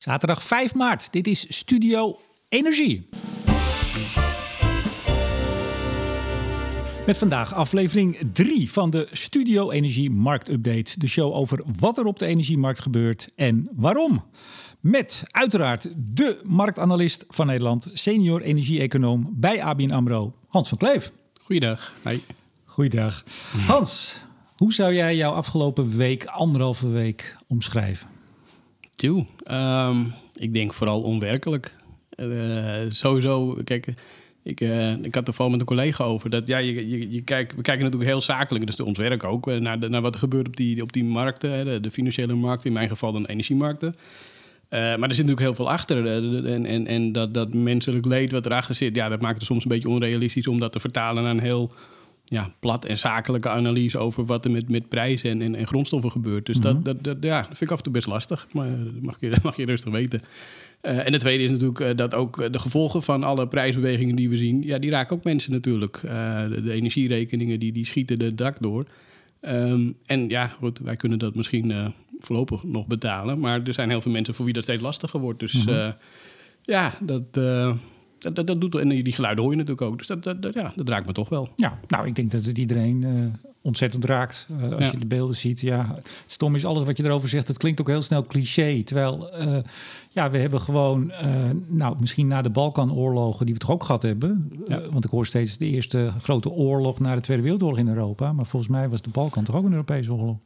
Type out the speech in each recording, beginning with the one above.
Zaterdag 5 maart. Dit is Studio Energie. Met vandaag aflevering 3 van de Studio Energie Marktupdate. De show over wat er op de energiemarkt gebeurt en waarom. Met uiteraard de marktanalist van Nederland, senior energie-econoom bij ABN AMRO, Hans van Kleef. Goeiedag. Hey. Goeiedag. Hans, hoe zou jij jouw afgelopen week, anderhalve week, omschrijven? Ehm, ik denk vooral onwerkelijk. Uh, sowieso, kijk, ik, uh, ik had er vooral met een collega over. Dat, ja, je, je, je we kijken natuurlijk heel zakelijk, dus ons werk ook, eh, naar, de, naar wat er gebeurt op die, op die markten, de, de financiële markten, in mijn geval dan energiemarkten. Uh, maar er zit natuurlijk heel veel achter. En, en, en dat, dat menselijk leed wat erachter zit, ja, dat maakt het soms een beetje onrealistisch om dat te vertalen naar een heel ja, plat en zakelijke analyse over wat er met, met prijzen en, en, en grondstoffen gebeurt. Dus dat, mhm. dat, dat, ja, vind ik af en toe best lastig. Maar dat mag je, dat mag je rustig weten. Uh, en het tweede is natuurlijk uh, dat ook de gevolgen van alle prijsbewegingen die we zien, ja, die raken ook mensen natuurlijk. Uh, de, de, energierekeningen die, die schieten de dak door. Um, en ja, goed, wij kunnen dat misschien voorlopig nog betalen. Maar er zijn heel veel mensen voor wie dat steeds lastiger wordt. Dus mm ja, dat dat, dat, dat, doet, en die geluiden hoor je natuurlijk ook. Dus dat, dat, ja, dat raakt me toch wel. Ja, nou, ik denk dat het iedereen uh, ontzettend raakt uh, als je de beelden ziet. Ja, stom is alles wat je erover zegt. Het klinkt ook heel snel cliché. Terwijl, uh, ja, we hebben gewoon, nou, misschien na de Balkanoorlogen, die we toch ook gehad hebben. Ja. want ik hoor steeds de eerste grote oorlog na de Tweede Wereldoorlog in Europa. Maar volgens mij was de Balkan toch ook een Europese oorlog.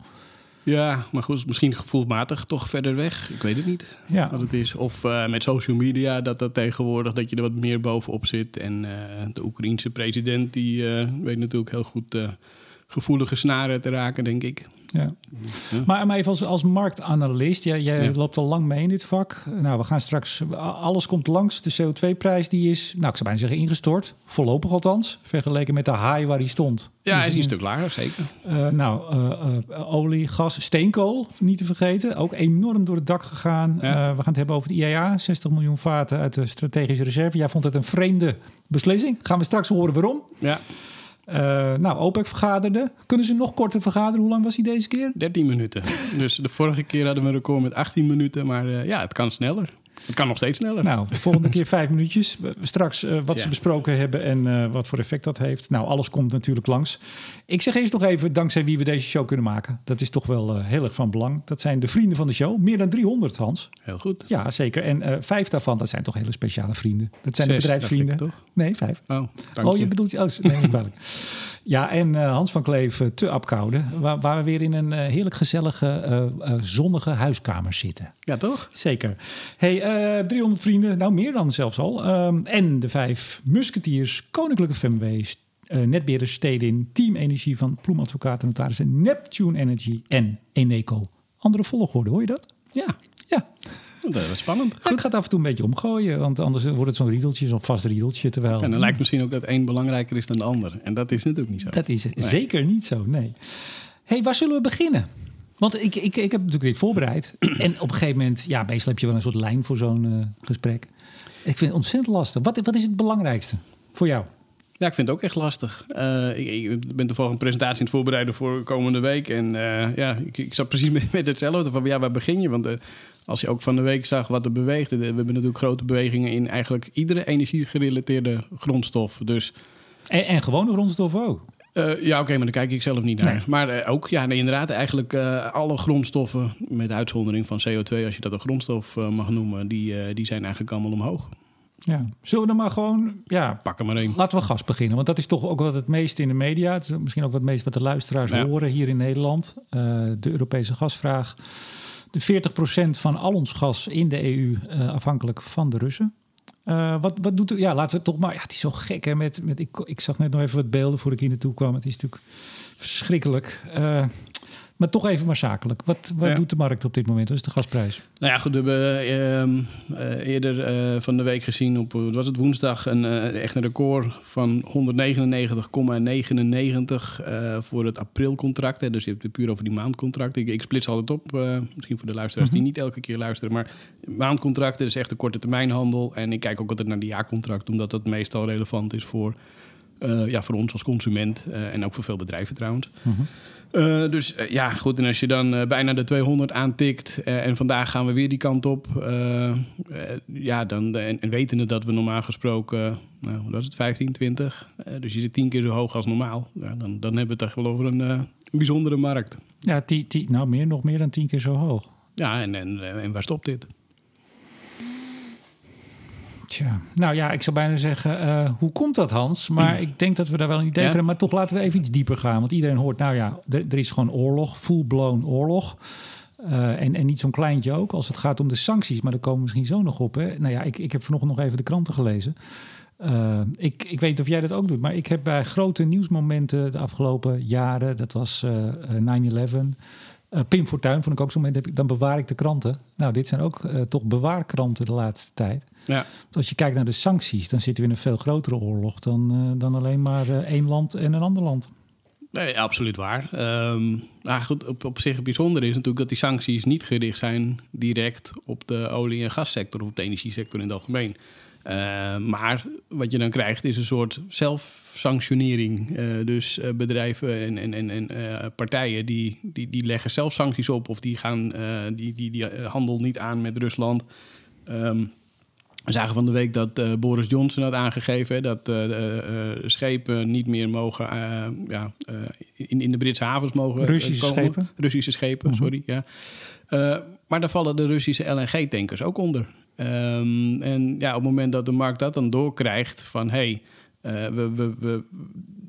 Ja, maar goed, misschien gevoelsmatig toch verder weg. Ik weet het niet ja. wat het is. Of uh, met social media, dat dat tegenwoordig dat je er wat meer bovenop zit. En uh, de Oekraïense president, die uh, weet natuurlijk heel goed gevoelige snaren te raken, denk ik. Ja. Maar, maar even als, als marktanalist, jij, jij loopt al lang mee in dit vak. Nou, we gaan straks, alles komt langs. De CO2-prijs die is, nou, ik zou bijna zeggen ingestort. Voorlopig althans, vergeleken met de high waar hij stond. Ja, hij is een stuk lager, zeker. Uh, nou, uh, uh, olie, gas, steenkool, niet te vergeten. Ook enorm door het dak gegaan. we gaan het hebben over de IAA, 60 miljoen vaten uit de strategische reserve. Jij vond het een vreemde beslissing. Gaan we straks horen waarom. Ja. Uh, nou, OPEC vergaderde. Kunnen ze nog korter vergaderen? Hoe lang was hij deze keer? 13 minuten. dus de vorige keer hadden we een record met 18 minuten. Maar uh, ja, het kan sneller. Het kan nog steeds sneller. Nou, de volgende keer vijf minuutjes. Straks uh, wat ja. ze besproken hebben en uh, wat voor effect dat heeft. Nou, alles komt natuurlijk langs. Ik zeg eerst nog even dankzij wie we deze show kunnen maken. Dat is toch wel uh, heel erg van belang. Dat zijn de vrienden van de show. Meer dan 300, Hans. Heel goed. Ja, zeker. En vijf daarvan, dat zijn toch hele speciale vrienden. Dat zijn Zes, de bedrijfsvrienden. toch? Nee, vijf. Oh, dank oh je. bedoelt... Oh, nee, niet Ja, en uh, Hans van Kleef uh, te Apkoude, waar, waar, we weer in een uh, heerlijk gezellige, zonnige huiskamer zitten. Ja, toch? Zeker. Hey, 300 vrienden, nou meer dan zelfs al. Um, en de vijf musketiers, Koninklijke FMW's, Netbeheerders Stedin, Team Energie van Ploem Advocaten Notarissen, Neptune Energy en Eneco. Andere volgorde, hoor je dat? Ja. Ja. Dat is spannend. Ja, ik ga het af en toe een beetje omgooien, want anders wordt het zo'n riedeltje, zo'n vast riedeltje. Terwijl... En dan lijkt misschien ook dat één belangrijker is dan de ander. En dat is natuurlijk niet zo. Dat is nee. zeker niet zo, nee. hey, waar zullen we beginnen? Want ik, ik, ik heb natuurlijk dit voorbereid. en op een gegeven moment, ja, meestal heb je wel een soort lijn voor zo'n uh, gesprek. Ik vind het ontzettend lastig. Wat, wat is het belangrijkste voor jou? Ja, ik vind het ook echt lastig. Uh, ik, ik, ben toevallig een presentatie aan het voorbereiden voor komende week. En uh, ja, ik, ik zat precies met, met hetzelfde van ja, waar begin je? Want uh, als je ook van de week zag wat er beweegde. We hebben natuurlijk grote bewegingen in eigenlijk iedere energiegerelateerde grondstof. Dus, en, en gewone grondstof ook? Uh, ja, oké, okay, maar daar kijk ik zelf niet naar. Nee. Maar uh, ook, ja, nee, inderdaad, eigenlijk uh, alle grondstoffen, met uitzondering van CO2, als je dat een grondstof mag noemen, die, die zijn eigenlijk allemaal omhoog. Ja. Zullen we dan maar gewoon, ja, pak er maar één. Laten we gas beginnen, want dat is toch ook wat het meest in de media. Het is misschien ook wat het meest wat de luisteraars ja. horen hier in Nederland. de Europese gasvraag 40% van al ons gas in de EU uh, afhankelijk van de Russen. Uh, wat, wat doet u? Ja, laten we toch maar. Ja, het is zo gek hè. Met, met, ik, ik zag net nog even wat beelden voor ik hier naartoe kwam. Het is natuurlijk verschrikkelijk. Uh, maar toch even maar zakelijk. Wat, wat ja. doet de markt op dit moment? Wat is de gasprijs? Nou ja, goed, we hebben uh, uh, eerder uh, van de week gezien op wat was het woensdag een echt een record van 199,99 voor het aprilcontract. Hè. Dus je hebt het puur over die maandcontracten. Ik, ik splits altijd op, misschien voor de luisteraars die niet elke keer luisteren, maar maandcontracten is echt een korte termijnhandel. En ik kijk ook altijd naar die jaarcontract, omdat dat meestal relevant is voor ja, voor ons als consument en ook voor veel bedrijven trouwens. Uh dus ja, goed. En als je dan bijna de 200 aantikt en vandaag gaan we weer die kant op. ja, dan, en, en wetende dat we normaal gesproken, nou, hoe was het, 15, 20. dus je zit tien keer zo hoog als normaal. Ja, dan, dan hebben we het echt wel over een bijzondere markt. Ja, die, die, nou meer, nog meer dan tien keer zo hoog. Ja, en, en, en waar stopt dit? Tja, nou ja, ik zou bijna zeggen, uh, hoe komt dat Hans? Maar ik denk dat we daar wel een idee van hebben. Maar toch laten we even iets dieper gaan. Want iedereen hoort, nou ja, er, is gewoon oorlog, full-blown oorlog. Uh, en, en niet zo'n kleintje ook, als het gaat om de sancties. Maar daar komen we misschien zo nog op. Hè? Nou ja, ik, ik heb vanochtend nog even de kranten gelezen. Uh, ik, ik weet niet of jij dat ook doet, maar ik heb bij grote nieuwsmomenten de afgelopen jaren, dat was 9-11, uh, Pim Fortuyn vond ik ook zo'n moment, dan bewaar ik de kranten. Nou, dit zijn ook uh, toch bewaarkranten de laatste tijd. Ja. Als je kijkt naar de sancties, dan zitten we in een veel grotere oorlog dan, uh, dan alleen maar één land en een ander land. Nee, absoluut waar. Um, nou goed, op, op zich het bijzondere is natuurlijk dat die sancties niet gericht zijn direct op de olie- en gassector of op de energiesector in het algemeen. Uh, maar wat je dan krijgt is een soort zelfsanctionering. Uh, dus uh, bedrijven en, en, en, en partijen die, die, die leggen zelf sancties op of die, gaan, die, die, die handel niet aan met Rusland. Um, we zagen van de week dat Boris Johnson had aangegeven dat schepen niet meer mogen ja, in, in de Britse havens mogen Russische komen. schepen. Russische schepen, mm -hmm. sorry. Ja. maar daar vallen de Russische LNG-tankers ook onder. Um, en ja, op het moment dat de markt dat dan doorkrijgt van hey, uh, we, we, we,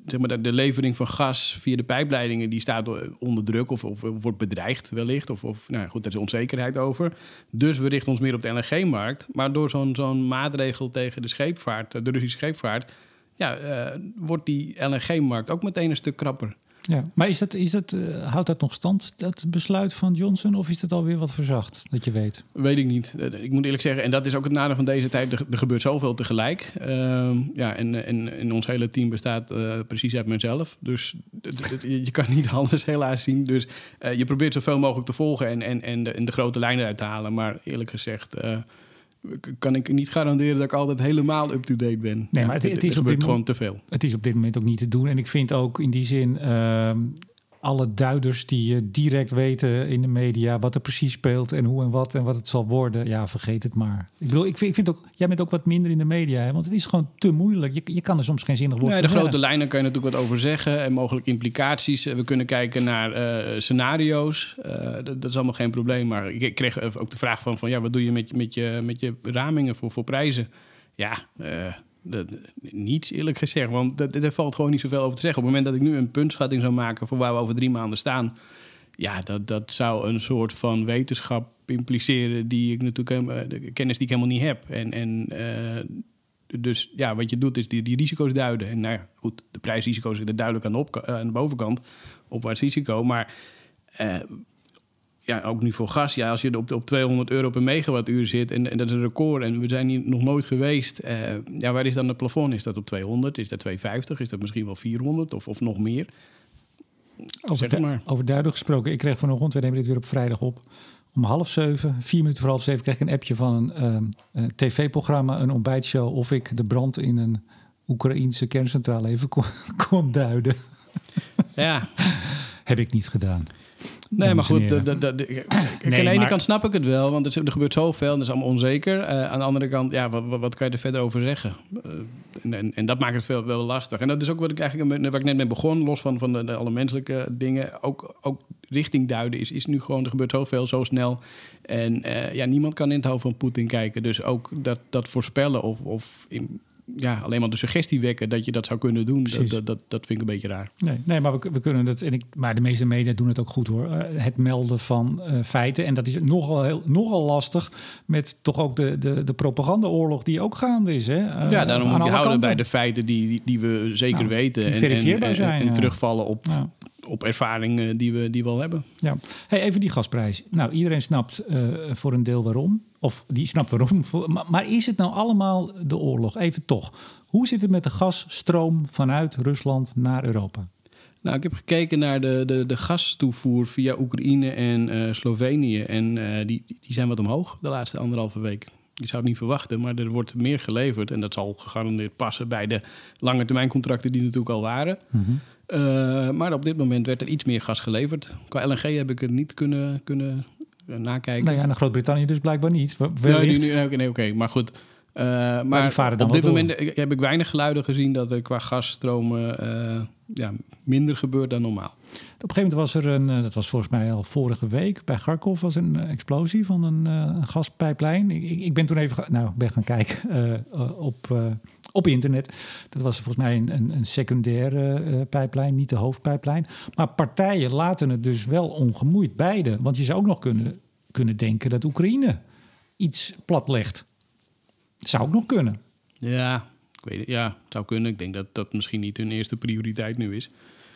zeg maar, de levering van gas via de pijpleidingen die staat onder druk of, of wordt bedreigd wellicht. Of, of nou goed, daar is onzekerheid over. Dus we richten ons meer op de LNG-markt. Maar door zo'n maatregel tegen de scheepvaart, de Russische scheepvaart, ja, uh, wordt die LNG-markt ook meteen een stuk krapper. Ja, maar is dat, is dat, uh, houdt dat nog stand, dat besluit van Johnson? Of is dat alweer wat verzacht, dat je weet? Weet ik niet. Uh, ik moet eerlijk zeggen, en dat is ook het nadeel van deze tijd. Er, gebeurt zoveel tegelijk. Uh, ja, en, en, en ons hele team bestaat uh, precies uit mezelf. Dus je kan niet alles helaas zien. Dus je probeert zoveel mogelijk te volgen en, en, en, de, en de grote lijnen uit te halen. Maar eerlijk gezegd kan ik niet garanderen dat ik altijd helemaal up-to-date ben. Nee, maar het, het is op dit gewoon te veel. Het is op dit moment ook niet te doen. En ik vind ook in die zin. Uh, alle duiders die direct weten in de media wat er precies speelt en hoe en wat en wat het zal worden. Ja, vergeet het maar. Ik bedoel, ik vind, ik vind ook, jij bent ook wat minder in de media, hè, want het is gewoon te moeilijk. Je, je kan er soms geen zinnig woord nee, De grote lijnen kan je natuurlijk wat over zeggen en mogelijk implicaties. We kunnen kijken naar uh, scenario's. Uh, dat, dat, is allemaal geen probleem. Maar ik kreeg ook de vraag van, van ja, wat doe je met, met, je, met je ramingen voor, voor prijzen? Ja, uh, dat, niets eerlijk gezegd, want er valt gewoon niet zoveel over te zeggen. Op het moment dat ik nu een puntschatting zou maken voor waar we over drie maanden staan, ja, dat, dat zou een soort van wetenschap impliceren die ik natuurlijk de kennis die ik helemaal niet heb. En, en uh, dus ja, wat je doet is die, die risico's duiden. En nou ja, goed, de prijsrisico's zitten duidelijk aan de, aan de bovenkant, opwaarts risico. Maar uh, ja, ook nu voor gas. Ja, als je op, op 200 euro per megawattuur zit en, en dat is een record en we zijn hier nog nooit geweest. Uh, ja, waar is dan het plafond? Is dat op 200? Is dat 250? Is dat misschien wel 400 of, of nog meer? Over, zeg maar. over duidelijk gesproken, ik kreeg vanochtend, we nemen dit weer op vrijdag op, om half zeven, vier minuten voor half zeven, kreeg ik een appje van een uh, tv-programma, een ontbijtshow, of ik de brand in een Oekraïense kerncentrale even kon, kon duiden. Ja. Heb ik niet gedaan. Nee, maar goed, de, de, de, nee, aan de ene kant snap ik het wel, want er, er gebeurt zoveel en dat is allemaal onzeker. Uh, aan de andere kant, ja, wat, wat, kan je er verder over zeggen? Uh, en, en, en, dat maakt het veel, wel lastig. En dat is ook wat ik eigenlijk waar ik net mee begon, los van, van de, alle menselijke dingen. Ook, ook richting duiden is, is nu gewoon, er gebeurt zoveel, zo snel. En uh, ja, niemand kan in het hoofd van Poetin kijken. Dus ook dat, dat voorspellen of, of in, ja, alleen maar de suggestie wekken dat je dat zou kunnen doen, dat, dat, dat, dat, vind ik een beetje raar. Nee, nee maar we, we kunnen het, en ik, maar de meeste media doen het ook goed hoor. Uh, het melden van uh, feiten. En dat is nogal, heel, nogal lastig met toch ook de, de, de propagandaoorlog die ook gaande is. Hè? Uh, ja, daarom moet je houden kanten. bij de feiten die, die, die we zeker nou, weten. En, en, en, zijn, en, en terugvallen op, ja op ervaringen die we, die we al hebben. Ja, hey, even die gasprijs. Nou, iedereen snapt uh, voor een deel waarom. Of die snapt waarom. Maar, maar, is het nou allemaal de oorlog? Even toch. Hoe zit het met de gasstroom vanuit Rusland naar Europa? Nou, ik heb gekeken naar de, de, de gastoevoer via Oekraïne en uh, Slovenië. En uh, die, die zijn wat omhoog de laatste anderhalve week. je zou het niet verwachten, maar er wordt meer geleverd. En dat zal gegarandeerd passen bij de lange termijn contracten die natuurlijk al waren. Uh, maar op dit moment werd er iets meer gas geleverd. Qua LNG heb ik het niet kunnen, kunnen nakijken. Nou ja, naar Groot-Brittannië dus blijkbaar niet. Nee, nee, nee oké, maar goed. Uh, maar op dit moment heb ik weinig geluiden gezien dat er qua gasstromen uh, ja, minder gebeurt dan normaal. Op een gegeven moment was er een, uh, dat was volgens mij al vorige week, bij Kharkov was een explosie van een, een gaspijplijn. Ik, ik, ben toen even, nou, ben gaan kijken op, op internet. Dat was volgens mij een, een, een secundaire pijplijn, niet de hoofdpijplijn. Maar partijen laten het dus wel ongemoeid, beide. Want je zou ook nog kunnen, kunnen denken dat Oekraïne iets platlegt. Zou ook nog kunnen. Ja, ik weet het. Ja, het zou kunnen. Ik denk dat dat misschien niet hun eerste prioriteit nu is.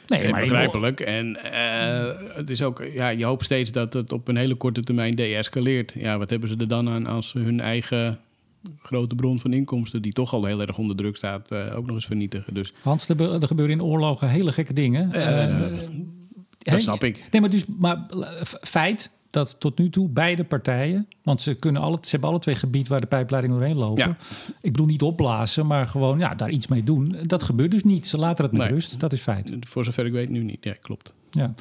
Nee, maar begrijpelijk. En uh, het is ook, ja, je hoopt steeds dat het op een hele korte termijn deescaleert. Ja, wat hebben ze er dan aan als hun eigen grote bron van inkomsten, die toch al heel erg onder druk staat, uh, ook nog eens vernietigen? Dus. Hans, er, gebeuren in oorlogen hele gekke dingen. Uh, dat snap ik. Nee, maar dus, maar feit, dat tot nu toe beide partijen, want ze, kunnen alle, ze hebben alle twee gebied waar de pijpleidingen doorheen lopen. Ik bedoel niet opblazen, maar gewoon ja, daar iets mee doen. Dat gebeurt dus niet. Ze laten het met rust. Dat is feit. Voor zover ik weet nu niet. Ja, klopt. Ja.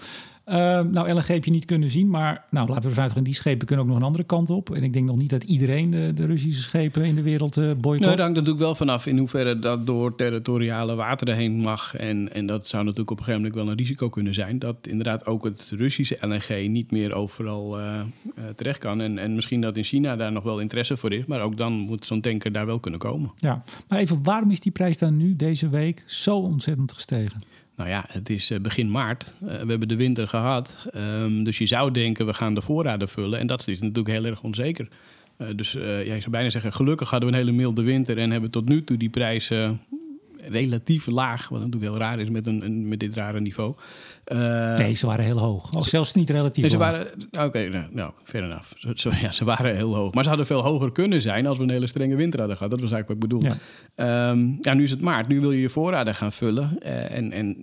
Uh, nou, LNG heb je niet kunnen zien, maar nou, laten we ervan uitgaan, die schepen kunnen ook nog een andere kant op. En ik denk nog niet dat iedereen de, de Russische schepen in de wereld uh, boycott. Nee, dat hangt natuurlijk wel vanaf in hoeverre dat door territoriale wateren heen mag. En, en dat zou natuurlijk op een gegeven moment wel een risico kunnen zijn. Dat inderdaad ook het Russische LNG niet meer overal uh, terecht kan. En, en misschien dat in China daar nog wel interesse voor is. Maar ook dan moet zo'n tanker daar wel kunnen komen. Ja, maar even, waarom is die prijs dan nu, deze week, zo ontzettend gestegen? Nou ja, het is eh, begin maart. Uh, we hebben de winter gehad. Um, dus je zou denken, we gaan de voorraden vullen. En dat is natuurlijk heel erg onzeker. Uh, dus je zou bijna zeggen, gelukkig hadden we een hele milde winter... en hebben tot nu toe die prijzen relatief laag. Wat natuurlijk heel raar is met, een met dit rare niveau. Uh, nee, ze waren heel hoog. Of zelfs niet relatief ze waren, Oké, okay, nou, nou. Zo, zo, ja, ze waren heel hoog. Maar ze hadden veel hoger kunnen zijn als we een hele strenge winter hadden gehad. Dat was eigenlijk wat ik bedoel. Ja. Um, ja, nu is het maart. Nu wil je je voorraden gaan vullen. Uh, en, en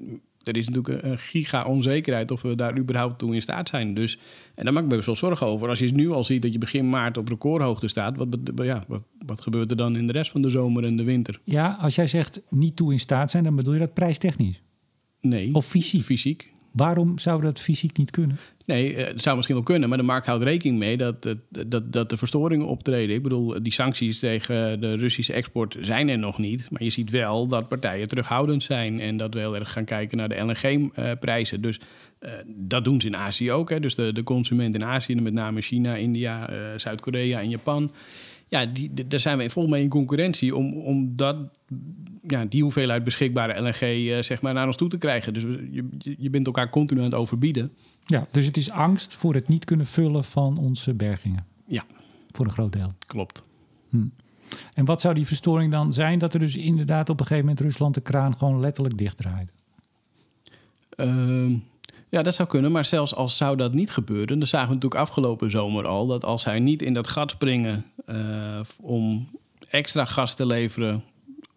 er is natuurlijk een giga-onzekerheid of we daar überhaupt toe in staat zijn. Dus, en daar maak ik me best wel zorgen over. Als je nu al ziet dat je begin maart op recordhoogte staat, wat, ja, wat, wat gebeurt er dan in de rest van de zomer en de winter? Ja, als jij zegt niet toe in staat zijn, dan bedoel je dat prijstechnisch? Nee. Of fysiek? Fysiek. Waarom zou dat fysiek niet kunnen? Nee, eh, het zou misschien wel kunnen, maar de markt houdt rekening mee dat, dat, dat de verstoringen optreden. Ik bedoel, die sancties tegen de Russische export zijn er nog niet. Maar je ziet wel dat partijen terughoudend zijn en dat we heel erg gaan kijken naar de LNG-prijzen. Dus uh, dat doen ze in Azië ook. Hè. Dus de, de consument in Azië, met name China, India, uh, Zuid-Korea en Japan. Ja, die, daar zijn we vol mee in concurrentie om, om dat ja, die hoeveelheid beschikbare LNG uh, zeg maar naar ons toe te krijgen. Dus je, je bent elkaar continu aan het overbieden. Ja, dus het is angst voor het niet kunnen vullen van onze bergingen. Ja. Voor een groot deel. Klopt. Hm. En wat zou die verstoring dan zijn? Dat er dus inderdaad op een gegeven moment Rusland de kraan gewoon letterlijk dichtdraait? Uh, ja, dat zou kunnen. Maar zelfs als zou dat niet gebeuren... dan zagen we natuurlijk afgelopen zomer al... dat als zij niet in dat gat springen uh, om extra gas te leveren...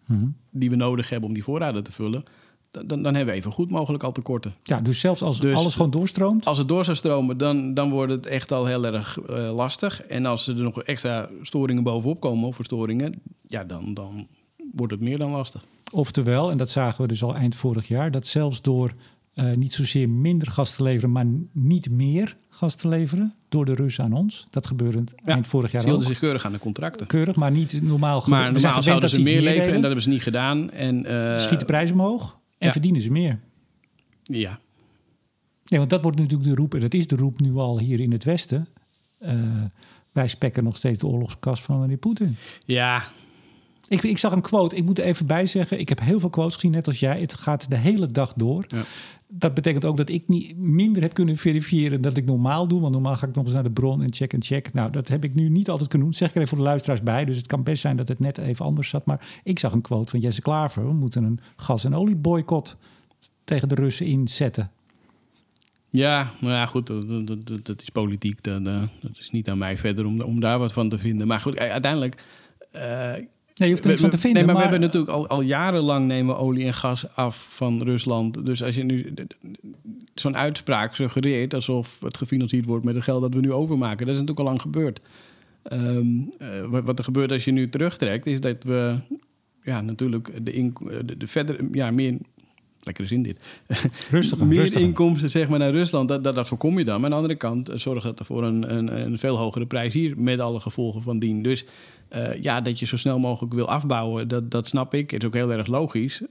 Mhm. die we nodig hebben om die voorraden te vullen dan, dan hebben we even goed mogelijk al tekorten. Ja, dus zelfs als dus alles gewoon doorstroomt? Als het door zou stromen, dan, dan wordt het echt al heel erg uh, lastig. En als er nog extra storingen bovenop komen, of verstoringen, ja, dan, dan wordt het meer dan lastig. Oftewel, en dat zagen we dus al eind vorig jaar, dat zelfs door uh, niet zozeer minder gas te leveren, maar niet meer gas te leveren door de Russen aan ons. Dat gebeurde ja, eind vorig jaar ze hielden zich keurig aan de contracten. Keurig, maar niet normaal. Maar normaal zouden ze meer leveren en dat hebben ze niet gedaan. En, uh, Schiet de prijs omhoog en verdienen ze meer. Ja. Nee, want dat wordt natuurlijk de roep, en dat is de roep nu al hier in het Westen. Uh, wij spekken nog steeds de oorlogskast van meneer Poetin. Ja, ik, ik, zag een quote, ik moet er even bij zeggen. Ik heb heel veel quotes gezien, net als jij. Het gaat de hele dag door. Ja. Dat betekent ook dat ik niet minder heb kunnen verifiëren dat ik normaal doe. Want normaal ga ik nog eens naar de bron en check en check. Nou, dat heb ik nu niet altijd kunnen doen. Zeg ik er even voor de luisteraars bij. Dus het kan best zijn dat het net even anders zat. Maar ik zag een quote van Jesse Klaver. We moeten een gas- en olieboycott tegen de Russen inzetten. Ja, nou ja, goed, dat, dat, dat is politiek. Dat, dat, is niet aan mij verder om, om daar wat van te vinden. Maar goed, uiteindelijk... Uh, Nee, je hoeft er niks van te vinden. Nee, maar, we hebben natuurlijk al, al jarenlang nemen olie en gas af van Rusland. Dus als je nu zo'n uitspraak suggereert alsof het gefinancierd wordt met het geld dat we nu overmaken, dat is natuurlijk al lang gebeurd. Ehm, wat, wat, er gebeurt als je nu terugtrekt, is dat we ja, natuurlijk de, in, de, de verder, ja, meer lekkere zin dit. Rustig. Meer inkomsten zeg maar, naar Rusland, dat, dat, dat voorkom je dan. Maar aan de andere kant zorgt dat ervoor een, een, een veel hogere prijs hier... met alle gevolgen van dien. Dus uh, ja, dat je zo snel mogelijk wil afbouwen, dat, dat snap ik. Het is ook heel erg logisch.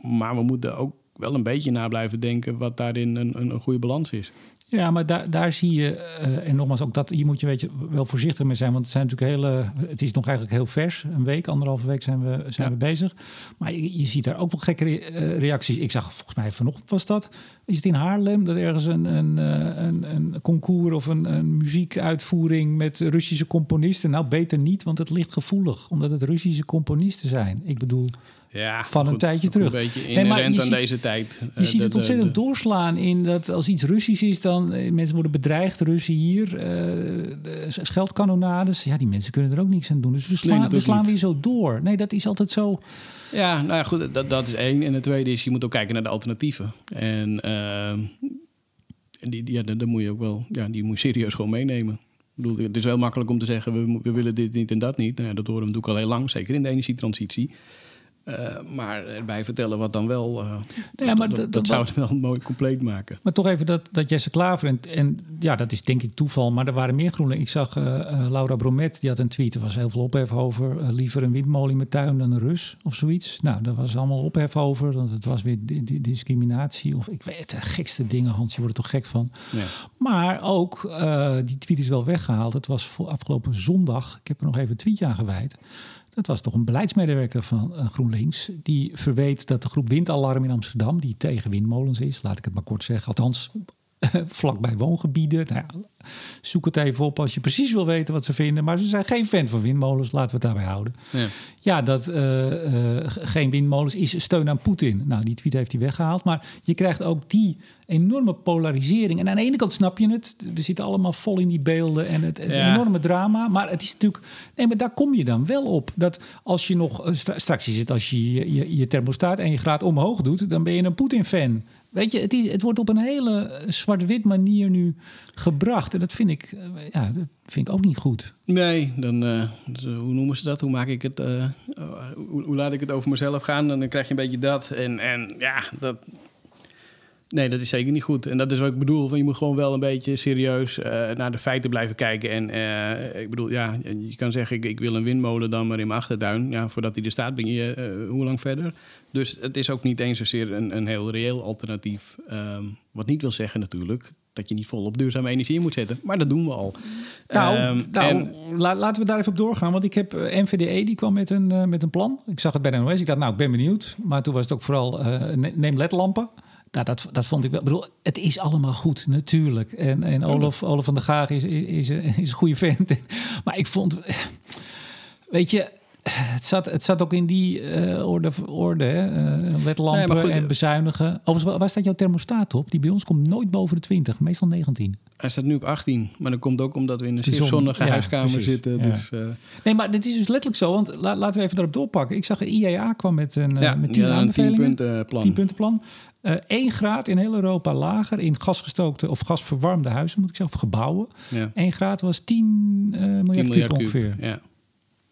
Maar we moeten ook wel een beetje na blijven denken... wat daarin een, een, een goede balans is. Ja, maar daar, daar zie je, uh, en nogmaals, ook dat hier moet je, weet je wel voorzichtig mee zijn. Want het zijn natuurlijk hele, het is nog eigenlijk heel vers. Een week, anderhalve week zijn we, zijn we bezig. Maar je, je, ziet daar ook wel gekke eh, reacties. Ik zag volgens mij vanochtend was dat. Is het in Haarlem dat ergens een, een, eh, een, een concours of een, een muziekuitvoering met Russische componisten? Nou, beter niet, want het ligt gevoelig, omdat het Russische componisten zijn. Ik bedoel ja, van een tijdje terug. Een beetje inherent nee, aan deze tijd. Je ziet het ontzettend doorslaan in dat als iets Russisch is, dan uh, mensen worden bedreigd, Russen hier, uh, scheldkanonades. Ja, die mensen kunnen er ook niks aan doen. Dus we slaan, nee, we slaan weer zo door. Nee, dat is altijd zo. Ja, nou ja, goed, dat, dat is één. En het tweede is, je moet ook kijken naar de alternatieven. En uh, die, ja, dan moet je ook wel, ja, die moet je serieus gewoon meenemen. Ik bedoel, het is wel makkelijk om te zeggen, we, we willen dit niet en dat niet. Nou, dat horen we natuurlijk al heel lang, zeker in de energietransitie. Uh, maar erbij vertellen wat dan wel. Uh, ja, maar dat, dat, zou het wel mooi compleet maken. Maar toch even dat, dat Jesse Klaver. En, en ja, dat is denk ik toeval. Maar er waren meer groenen. Ik zag uh, Laura Bromet, die had een tweet. Er was heel veel ophef over. liever een windmolen in mijn tuin dan een Rus of zoiets. Nou, daar was allemaal ophef over. Want het was weer discriminatie. Of ik weet de gekste dingen, Hans. Je wordt er toch gek van. Ja. Maar ook, die tweet is wel weggehaald. Het was voor afgelopen zondag. Ik heb er nog even een tweetje aan gewijd. Dat was toch een beleidsmedewerker van uh, GroenLinks. Die verweet dat de groep Windalarm in Amsterdam, die tegen windmolens is, laat ik het maar kort zeggen, althans vlakbij woongebieden. Nou ja, zoek het even op als je precies wil weten wat ze vinden. Maar ze zijn geen fan van windmolens, laten we het daarbij houden. Ja, ja dat uh, uh, geen windmolens is steun aan Poetin. Nou, die tweet heeft hij weggehaald. Maar je krijgt ook die enorme polarisering. En aan de ene kant snap je het. We zitten allemaal vol in die beelden en het, enorme drama. Maar het is natuurlijk... Nee, maar daar kom je dan wel op. Dat als je nog... Uh, straks is het als je je, je, je thermostaat 1 graad omhoog doet... dan ben je een Poetin-fan. Weet je, het, is, het wordt op een hele zwart-wit manier nu gebracht. Dat vind ik, eh, ja, dat vind ik ook niet goed. Nee, dan, uh, hoe noemen ze dat? Hoe maak ik het? Hoe, laat ik het over mezelf gaan? Dan krijg je een beetje dat. En, en ja, dat, Nee, dat is zeker niet goed. En dat is wat ik bedoel. Van je moet gewoon wel een beetje serieus naar de feiten blijven kijken. En ik bedoel, ja, je kan zeggen, ik, ik, wil een windmolen dan maar in mijn achtertuin. Ja, voordat die er staat, ben je hoe lang verder? Dus het is ook niet eens zozeer een, een heel reëel alternatief. Um, wat niet wil zeggen natuurlijk dat je niet vol op duurzame energie moet zetten. Maar dat doen we al. Nou, um, nou en, laten we daar even op doorgaan. Want ik heb NVDE, die kwam met een, met een plan. Ik zag het bij de NOS. Ik dacht, nou, ik ben benieuwd. Maar toen was het ook vooral, neem ledlampen. Nou, dat, dat vond ik wel. Ik bedoel, het is allemaal goed, natuurlijk. En, en Olaf, Olaf van der Gaag is, is, is, een goede vent. Maar ik vond. Weet je, het zat, het zat ook in die uh, orde, orde hè? Uh, ledlampen nee, en bezuinigen. Overigens, waar staat jouw thermostaat op? Die bij ons komt nooit boven de 20, meestal 19. Hij staat nu op 18, maar dat komt ook omdat we in een zonnige ja, huiskamer precies. zitten. Ja. Dus, uh... Nee, maar dit is dus letterlijk zo, want la, laten we even daarop doorpakken. Ik zag de IEA kwam met een, ja, met 10 aanbevelingen. Een 10 punten plan. 10 punten plan. Uh, 1 graad in heel Europa lager in gasgestookte of gasverwarmde huizen, moet ik zeggen, of gebouwen. Ja. 1 graad was 10 uh, miljard, 10 miljard kub ongeveer. Ja.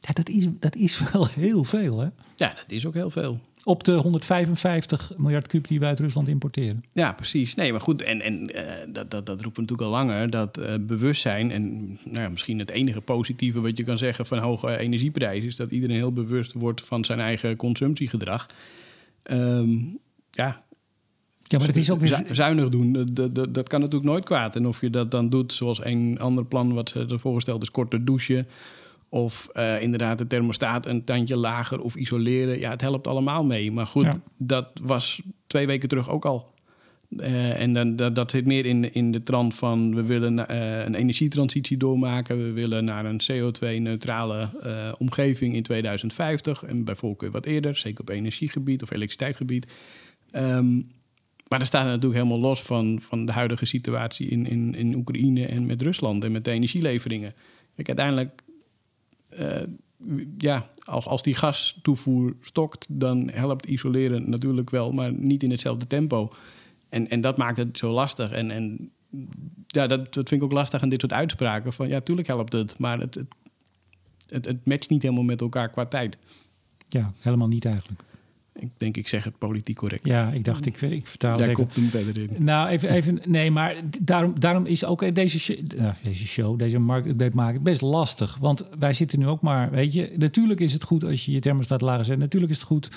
Ja, dat is, dat is wel heel veel, hè? Ja, dat is ook heel veel. Op de 155 miljard kub die we uit Rusland importeren. Ja, precies. Nee, maar goed, en, en uh, dat, dat, dat roepen natuurlijk al langer. Dat uh, bewustzijn, en nou ja, misschien het enige positieve wat je kan zeggen van hoge energieprijzen... is dat iedereen heel bewust wordt van zijn eigen consumptiegedrag. Um, ja, ja, maar het is ook weer... Zuinig doen, dat, dat, dat, kan natuurlijk nooit kwaad. En of je dat dan doet zoals een ander plan wat ze ervoor gesteld is... korter douchen of uh, inderdaad de thermostaat een tandje lager of isoleren. Ja, het helpt allemaal mee. Maar goed, dat was twee weken terug ook al. Uh, en dan, dat, dat zit meer in, in de trant van we willen uh, een energietransitie doormaken. We willen naar een CO2-neutrale omgeving in 2050. En bij voorkeur wat eerder, zeker op energiegebied of elektriciteitsgebied. Um, maar dat staat natuurlijk helemaal los van, van de huidige situatie in, in, in Oekraïne en met Rusland en met de energieleveringen. Kijk, uiteindelijk, ja, als, als die gastoevoer stokt, dan helpt isoleren natuurlijk wel, maar niet in hetzelfde tempo. En, en dat maakt het zo lastig. En, en ja, dat, dat vind ik ook lastig aan dit soort uitspraken. Van ja, tuurlijk helpt het, maar het het, het matcht niet helemaal met elkaar qua tijd. Ja, helemaal niet eigenlijk. Ik denk, ik zeg het politiek correct. Ja, ik dacht, ik, ik vertaal Jij even. komt hem verder in. Nou, even, even nee, maar daarom, daarom is ook deze, show, nou, deze show, deze markt maken best lastig. Want wij zitten nu ook maar, weet je, natuurlijk is het goed als je je thermostaat lager zet. Natuurlijk is het goed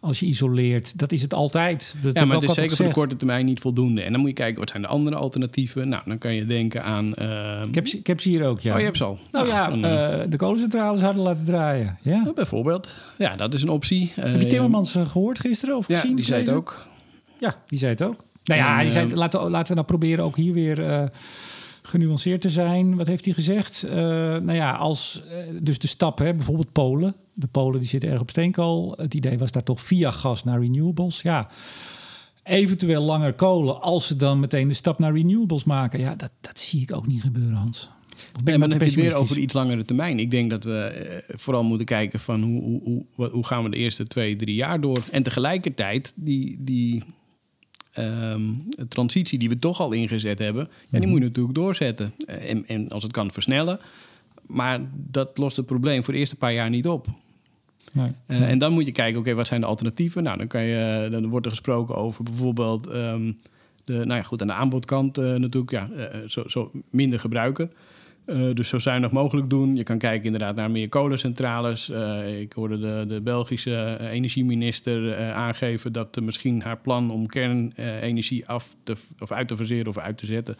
als je isoleert. Dat is het altijd. Dat Ja, maar het is zeker voor de korte termijn niet voldoende. En dan moet je kijken, wat zijn de andere alternatieven? Nou, dan kan je denken aan... eh. Ik heb, ze- ik heb ze hier ook, ja. Oh, je hebt ze al. Nou ja, dan, eh, eh, de kolencentrales hadden laten draaien. Ja? nou, bijvoorbeeld. Ja, dat is een optie. Heb je Timmermans eh, gehoord gisteren of Ja, gezien? die zei het ook. Ja, die zei het ook. Nou ja, En, die zei, eh, laten, laten we nou proberen ook hier weer eh, genuanceerd te zijn. Wat heeft hij gezegd? Eh, nou ja, als eh, dus de stap, hè, bijvoorbeeld Polen. De Polen die zitten erg op steenkool. Het idee was daar toch via gas naar renewables. Ja, eventueel langer kolen als ze dan meteen de stap naar renewables maken. Ja, dat, dat zie ik ook niet gebeuren, Hans. Nee, ik maar dan heb je weer over iets langere termijn. Ik denk dat we eh, vooral moeten kijken van hoe, hoe, hoe, hoe gaan we de eerste twee, drie jaar door. En tegelijkertijd die, die ehm, transitie die we toch al ingezet hebben, ja, Mhm. die moet je natuurlijk doorzetten. Eh, En, en als het kan versnellen. Maar dat lost het probleem voor de eerste paar jaar niet op. Nee. Eh, En dan moet je kijken, oké, wat zijn de alternatieven? Nou, dan, kan je, dan wordt er gesproken over bijvoorbeeld ehm, de, nou ja, goed, aan de aanbodkant natuurlijk, ja, zo, zo minder gebruiken. Eh, dus zo zuinig mogelijk doen. Je kan kijken inderdaad naar meer kolencentrales. Eh, ik hoorde de, de Belgische eh, energieminister aangeven dat misschien haar plan om kernenergie af te, of uit te verseren of uit te zetten,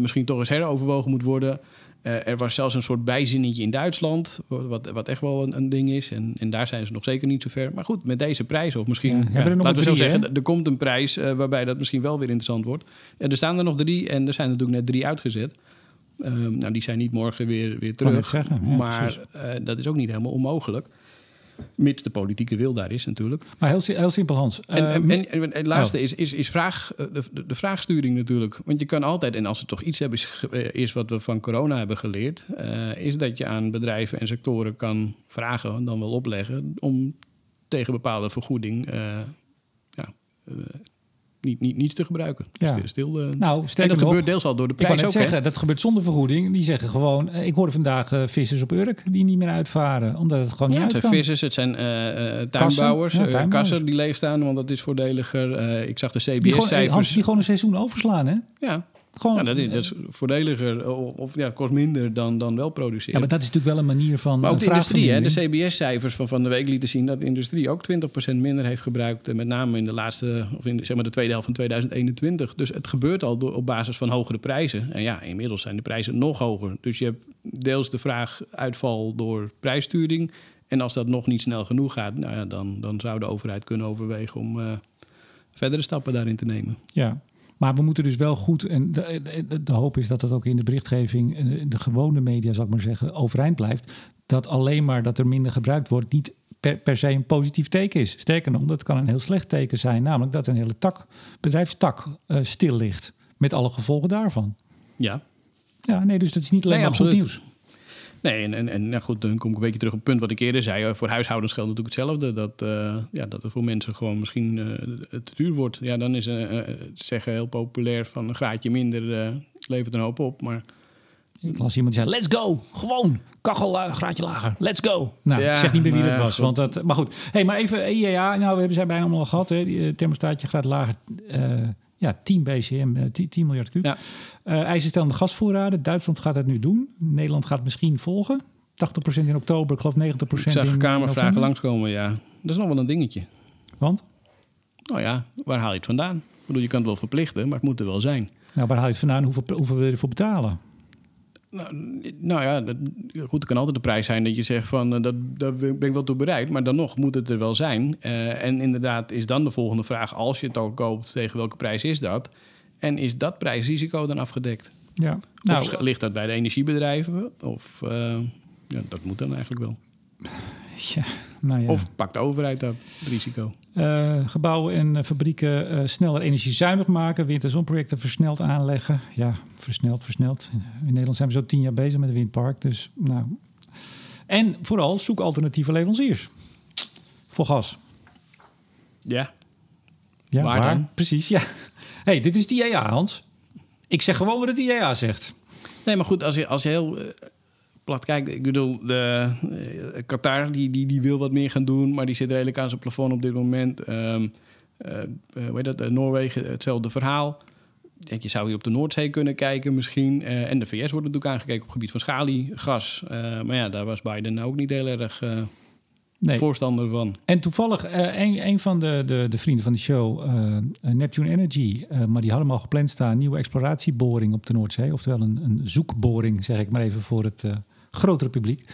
misschien toch eens heroverwogen moet worden. Er was zelfs een soort bijzinnetje in Duitsland, wat, wat echt wel een, een ding is. En, en daar zijn ze nog zeker niet zo ver. Maar goed, met deze prijs, of misschien, Ja, ja, hebben er laten we zo zeggen, er komt een prijs waarbij dat misschien wel weer interessant wordt. Er staan er nog drie en er zijn natuurlijk net drie uitgezet. Ehm, nou, die zijn niet morgen weer, weer terug. zeggen, ja, maar eh, dat is ook niet helemaal onmogelijk. Mits de politieke wil daar is natuurlijk. Maar heel, heel simpel, Hans. En, en, en, en het laatste oh. is, is, is vraag, eh, de, de, vraagsturing natuurlijk. Want je kan altijd, en als we toch iets hebben, is, eh, is wat we van corona hebben geleerd, is dat je aan bedrijven en sectoren kan vragen, dan wel opleggen, om tegen bepaalde vergoeding eh, ja, niet, niet, niets te gebruiken. Ja. Stil, eh, nou, en dat nog, gebeurt deels al door de Ik kan prijs ook. hè? zeggen, dat gebeurt zonder vergoeding. Die zeggen gewoon, eh, ik hoorde vandaag eh, vissers op Urk die niet meer uitvaren, omdat het gewoon Ja, niet het uit zijn vissers, het zijn tuinbouwers, ja, eh, tuinbouwers. kassen die leegstaan, want dat is voordeliger. Ik zag de Die CBS-cijfers. die gewoon een seizoen overslaan, hè? Ja, Gewoon, ja dat, is, dat is voordeliger, eh, of, ja, kost minder dan, dan wel produceren. ja, maar dat is natuurlijk wel een manier van Maar ook eh, de industrie, hè, de. CBS-cijfers van van de week lieten zien dat de industrie ook 20% minder heeft gebruikt. eh, Met name in de laatste, of in de, zeg maar de tweede helft van 2021. Dus het gebeurt al door, op basis van hogere prijzen. En ja, inmiddels zijn de prijzen nog hoger. Dus je hebt deels de vraag uitval door prijssturing. En als dat nog niet snel genoeg gaat, nou ja, dan, dan zou de overheid kunnen overwegen om eh, verdere stappen daarin te nemen. Ja, maar we moeten dus wel goed, en de, de, de hoop is dat dat ook in de berichtgeving, de gewone media, zal ik maar zeggen, overeind blijft. Dat alleen maar dat er minder gebruikt wordt, niet per, per se een positief teken is. Sterker nog, dat kan een heel slecht teken zijn, namelijk dat een hele tak, bedrijfstak eh, stil ligt. Met alle gevolgen daarvan. Ja, Ja, nee, dus dat is niet alleen Nee, maar goed nieuws. Nee, en, en, en nou goed, dan kom ik een beetje terug op het punt wat ik eerder zei. Eh, Voor huishoudens geldt natuurlijk hetzelfde. Dat, eh, ja, dat het voor mensen gewoon misschien eh, te duur wordt. Ja, dan is eh, zeggen heel populair van een graadje minder eh, levert een hoop op. Maar Ik las iemand zeggen, let's go. Gewoon, kachel graadje lager. Let's go. Nou, Ja, ik zeg niet meer wie dat ja, was. goed. Want dat, maar goed, hey, maar even IEA. Nou, we hebben zij bijna allemaal al gehad. Hè. Die thermostaatje gaat lager. eh, ja, 10 BCM, eh, 10, 10 miljard kub. Ja. Eh ijzerstellende gasvoorraden. Duitsland gaat het nu doen. Nederland gaat misschien volgen. 80% in oktober, ik geloof 90% ik zag in kamervragen november. langskomen, ja. Dat is nog wel een dingetje. Want? Nou ja, waar haal je het vandaan? Ik bedoel, je kan het wel verplichten, maar het moet er wel zijn. Nou, waar haal je het vandaan? Hoeveel, hoeveel wil je ervoor betalen? Nou, nou ja, dat, goed, het kan altijd de prijs zijn dat je zegt van eh, dat, daar ben ik wel toe bereid, maar dan nog moet het er wel zijn. Eh, en inderdaad is dan de volgende vraag, als je het al koopt, tegen welke prijs is dat? En is dat prijsrisico dan afgedekt? Ja. of Nou, ligt dat bij de energiebedrijven? Of eh, ja, dat moet dan eigenlijk wel. ja, nou ja. Of pakt de overheid dat risico? Eh, gebouwen en eh, fabrieken eh, sneller energiezuinig maken. Wind- en zonprojecten versneld aanleggen. Ja, versneld, versneld. In Nederland zijn we zo tien jaar bezig met een windpark. Dus, nou. En vooral zoek alternatieve leveranciers. Voor gas. Ja, Ja, Waar dan? Precies, ja. hey, dit is de IEA, Hans. Ik zeg gewoon wat het IEA zegt. Nee, maar goed, als je, als je heel plat kijkt. Ik bedoel, de, uh, Qatar die, die, die wil wat meer gaan doen, maar die zit redelijk aan zijn plafond op dit moment. Um, uh, hoe heet dat? Noorwegen, hetzelfde verhaal. Denk, je zou hier op de Noordzee kunnen kijken misschien. en de VS wordt natuurlijk aangekeken op het gebied van schaliegas. maar ja, daar was Biden ook niet heel erg nee. voorstander van. En toevallig, uh, een, een van de, de, de, vrienden van de show, uh, Neptune Energy, uh, maar die hadden al gepland staan, nieuwe exploratieboring op de Noordzee. Oftewel een, een zoekboring, zeg ik maar even voor het grotere publiek.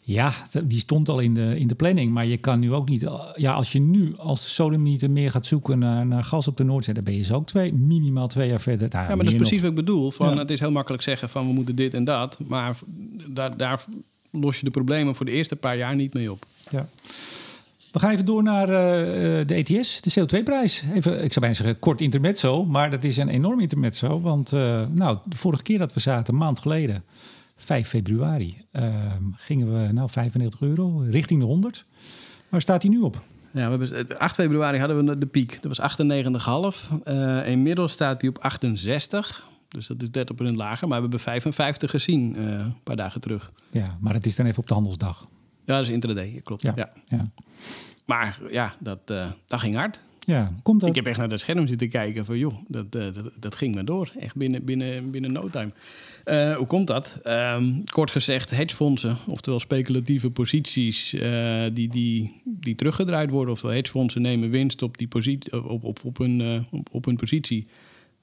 Ja, die stond al in de, in de planning. Maar je kan nu ook niet. Ja, als je nu als de meer gaat zoeken naar, naar gas op de Noordzee, dan ben je zo ook twee, minimaal twee jaar verder. Nou, ja, maar dat is precies wat ik bedoel. Van, Het is heel makkelijk zeggen van we moeten dit en dat. Maar daar, daar los je de problemen voor de eerste paar jaar niet mee op. Ja. We gaan even door naar uh, de ETS, de CO2-prijs. Even, ik zou bijna zeggen kort intermezzo, maar dat is een enorm intermezzo. Want uh, nou, de vorige keer dat we zaten, een maand geleden, 5 februari, uh, gingen we nou 95 euro richting de 100. Waar staat hij nu op? Ja, we hebben, 8 februari hadden we de piek. Dat was 98,5. Uh, inmiddels staat hij op 68. Dus dat is 30% lager. Maar we hebben 55 gezien een paar dagen terug. Ja, maar het is dan even op de handelsdag. Ja, dat is intraday, klopt. Ja. ja. Maar ja, dat, uh, dat ging hard. Ja, komt dat? Ik heb echt naar het scherm zitten kijken van joh, dat, dat, dat, ging maar door. Echt binnen, binnen, binnen no time. Uh, hoe komt dat? Um, kort gezegd, hedgefondsen, oftewel speculatieve posities die, die, die teruggedraaid worden. Oftewel hedgefondsen nemen winst op, die positie, op, op, op, hun, op, op hun positie.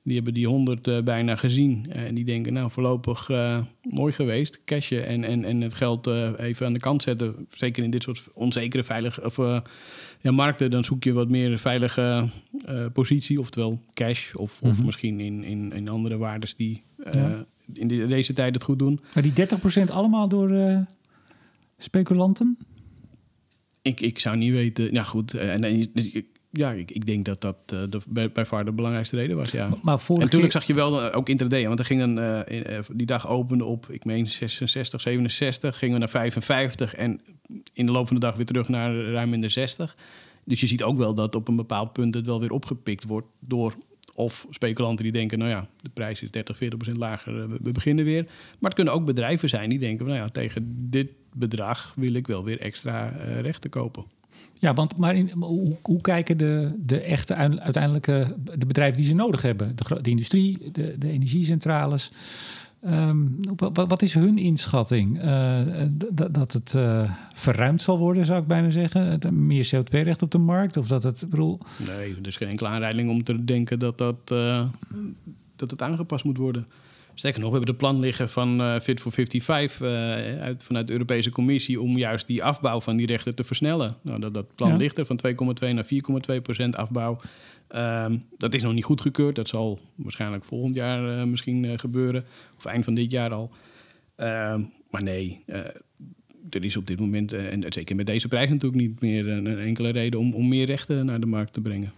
Die hebben die 100 uh, bijna gezien. En die denken, nou, voorlopig mooi geweest. Cashen en, en, en het geld even aan de kant zetten. Zeker in dit soort onzekere veilige of, ja, markten. Dan zoek je wat meer veilige positie. Oftewel cash. Of, of mhm. misschien in, in, in andere waardes die in deze tijd het goed doen. Maar die 30% allemaal door speculanten? Ik, ik zou niet weten. Nou goed, en, en ja, ik, ik, denk dat dat uh, de, bij, bij far de belangrijkste reden was. Ja. Maar en keer... zag je wel uh, ook intraday, want er ging een, uh, die dag opende op, ik meen 66, 67, gingen we naar 55 en in de loop van de dag weer terug naar ruim in de 60. Dus je ziet ook wel dat op een bepaald punt het wel weer opgepikt wordt door of speculanten die denken, nou ja, de prijs is 30, 40 procent lager, we, beginnen weer. Maar het kunnen ook bedrijven zijn die denken, nou ja, tegen dit bedrag wil ik wel weer extra rechten kopen. Ja, want maar hoe, hoe, kijken de, de echte uiteindelijke de bedrijven die ze nodig hebben? De, de industrie, de, de energiecentrales. Um, wat, wat, is hun inschatting? Uh, dat het uh, verruimd zal worden, zou ik bijna zeggen? Meer CO2-recht op de markt? Of dat het, bedoel... Nee, er is geen enkele aanleiding om te denken dat, dat, uh, dat het aangepast moet worden. Sterker nog, we hebben de plan liggen van Fit for 55 uh, uit, vanuit de Europese Commissie om juist die afbouw van die rechten te versnellen. Nou, dat, dat plan ligt er van 2,2 naar 4,2 procent afbouw. Um, dat is nog niet goedgekeurd. Dat zal waarschijnlijk volgend jaar uh, misschien uh, gebeuren. Of eind van dit jaar al. Uh, maar nee, uh, er is op dit moment, en zeker met deze prijs natuurlijk niet meer een enkele reden om, om meer rechten naar de markt te brengen.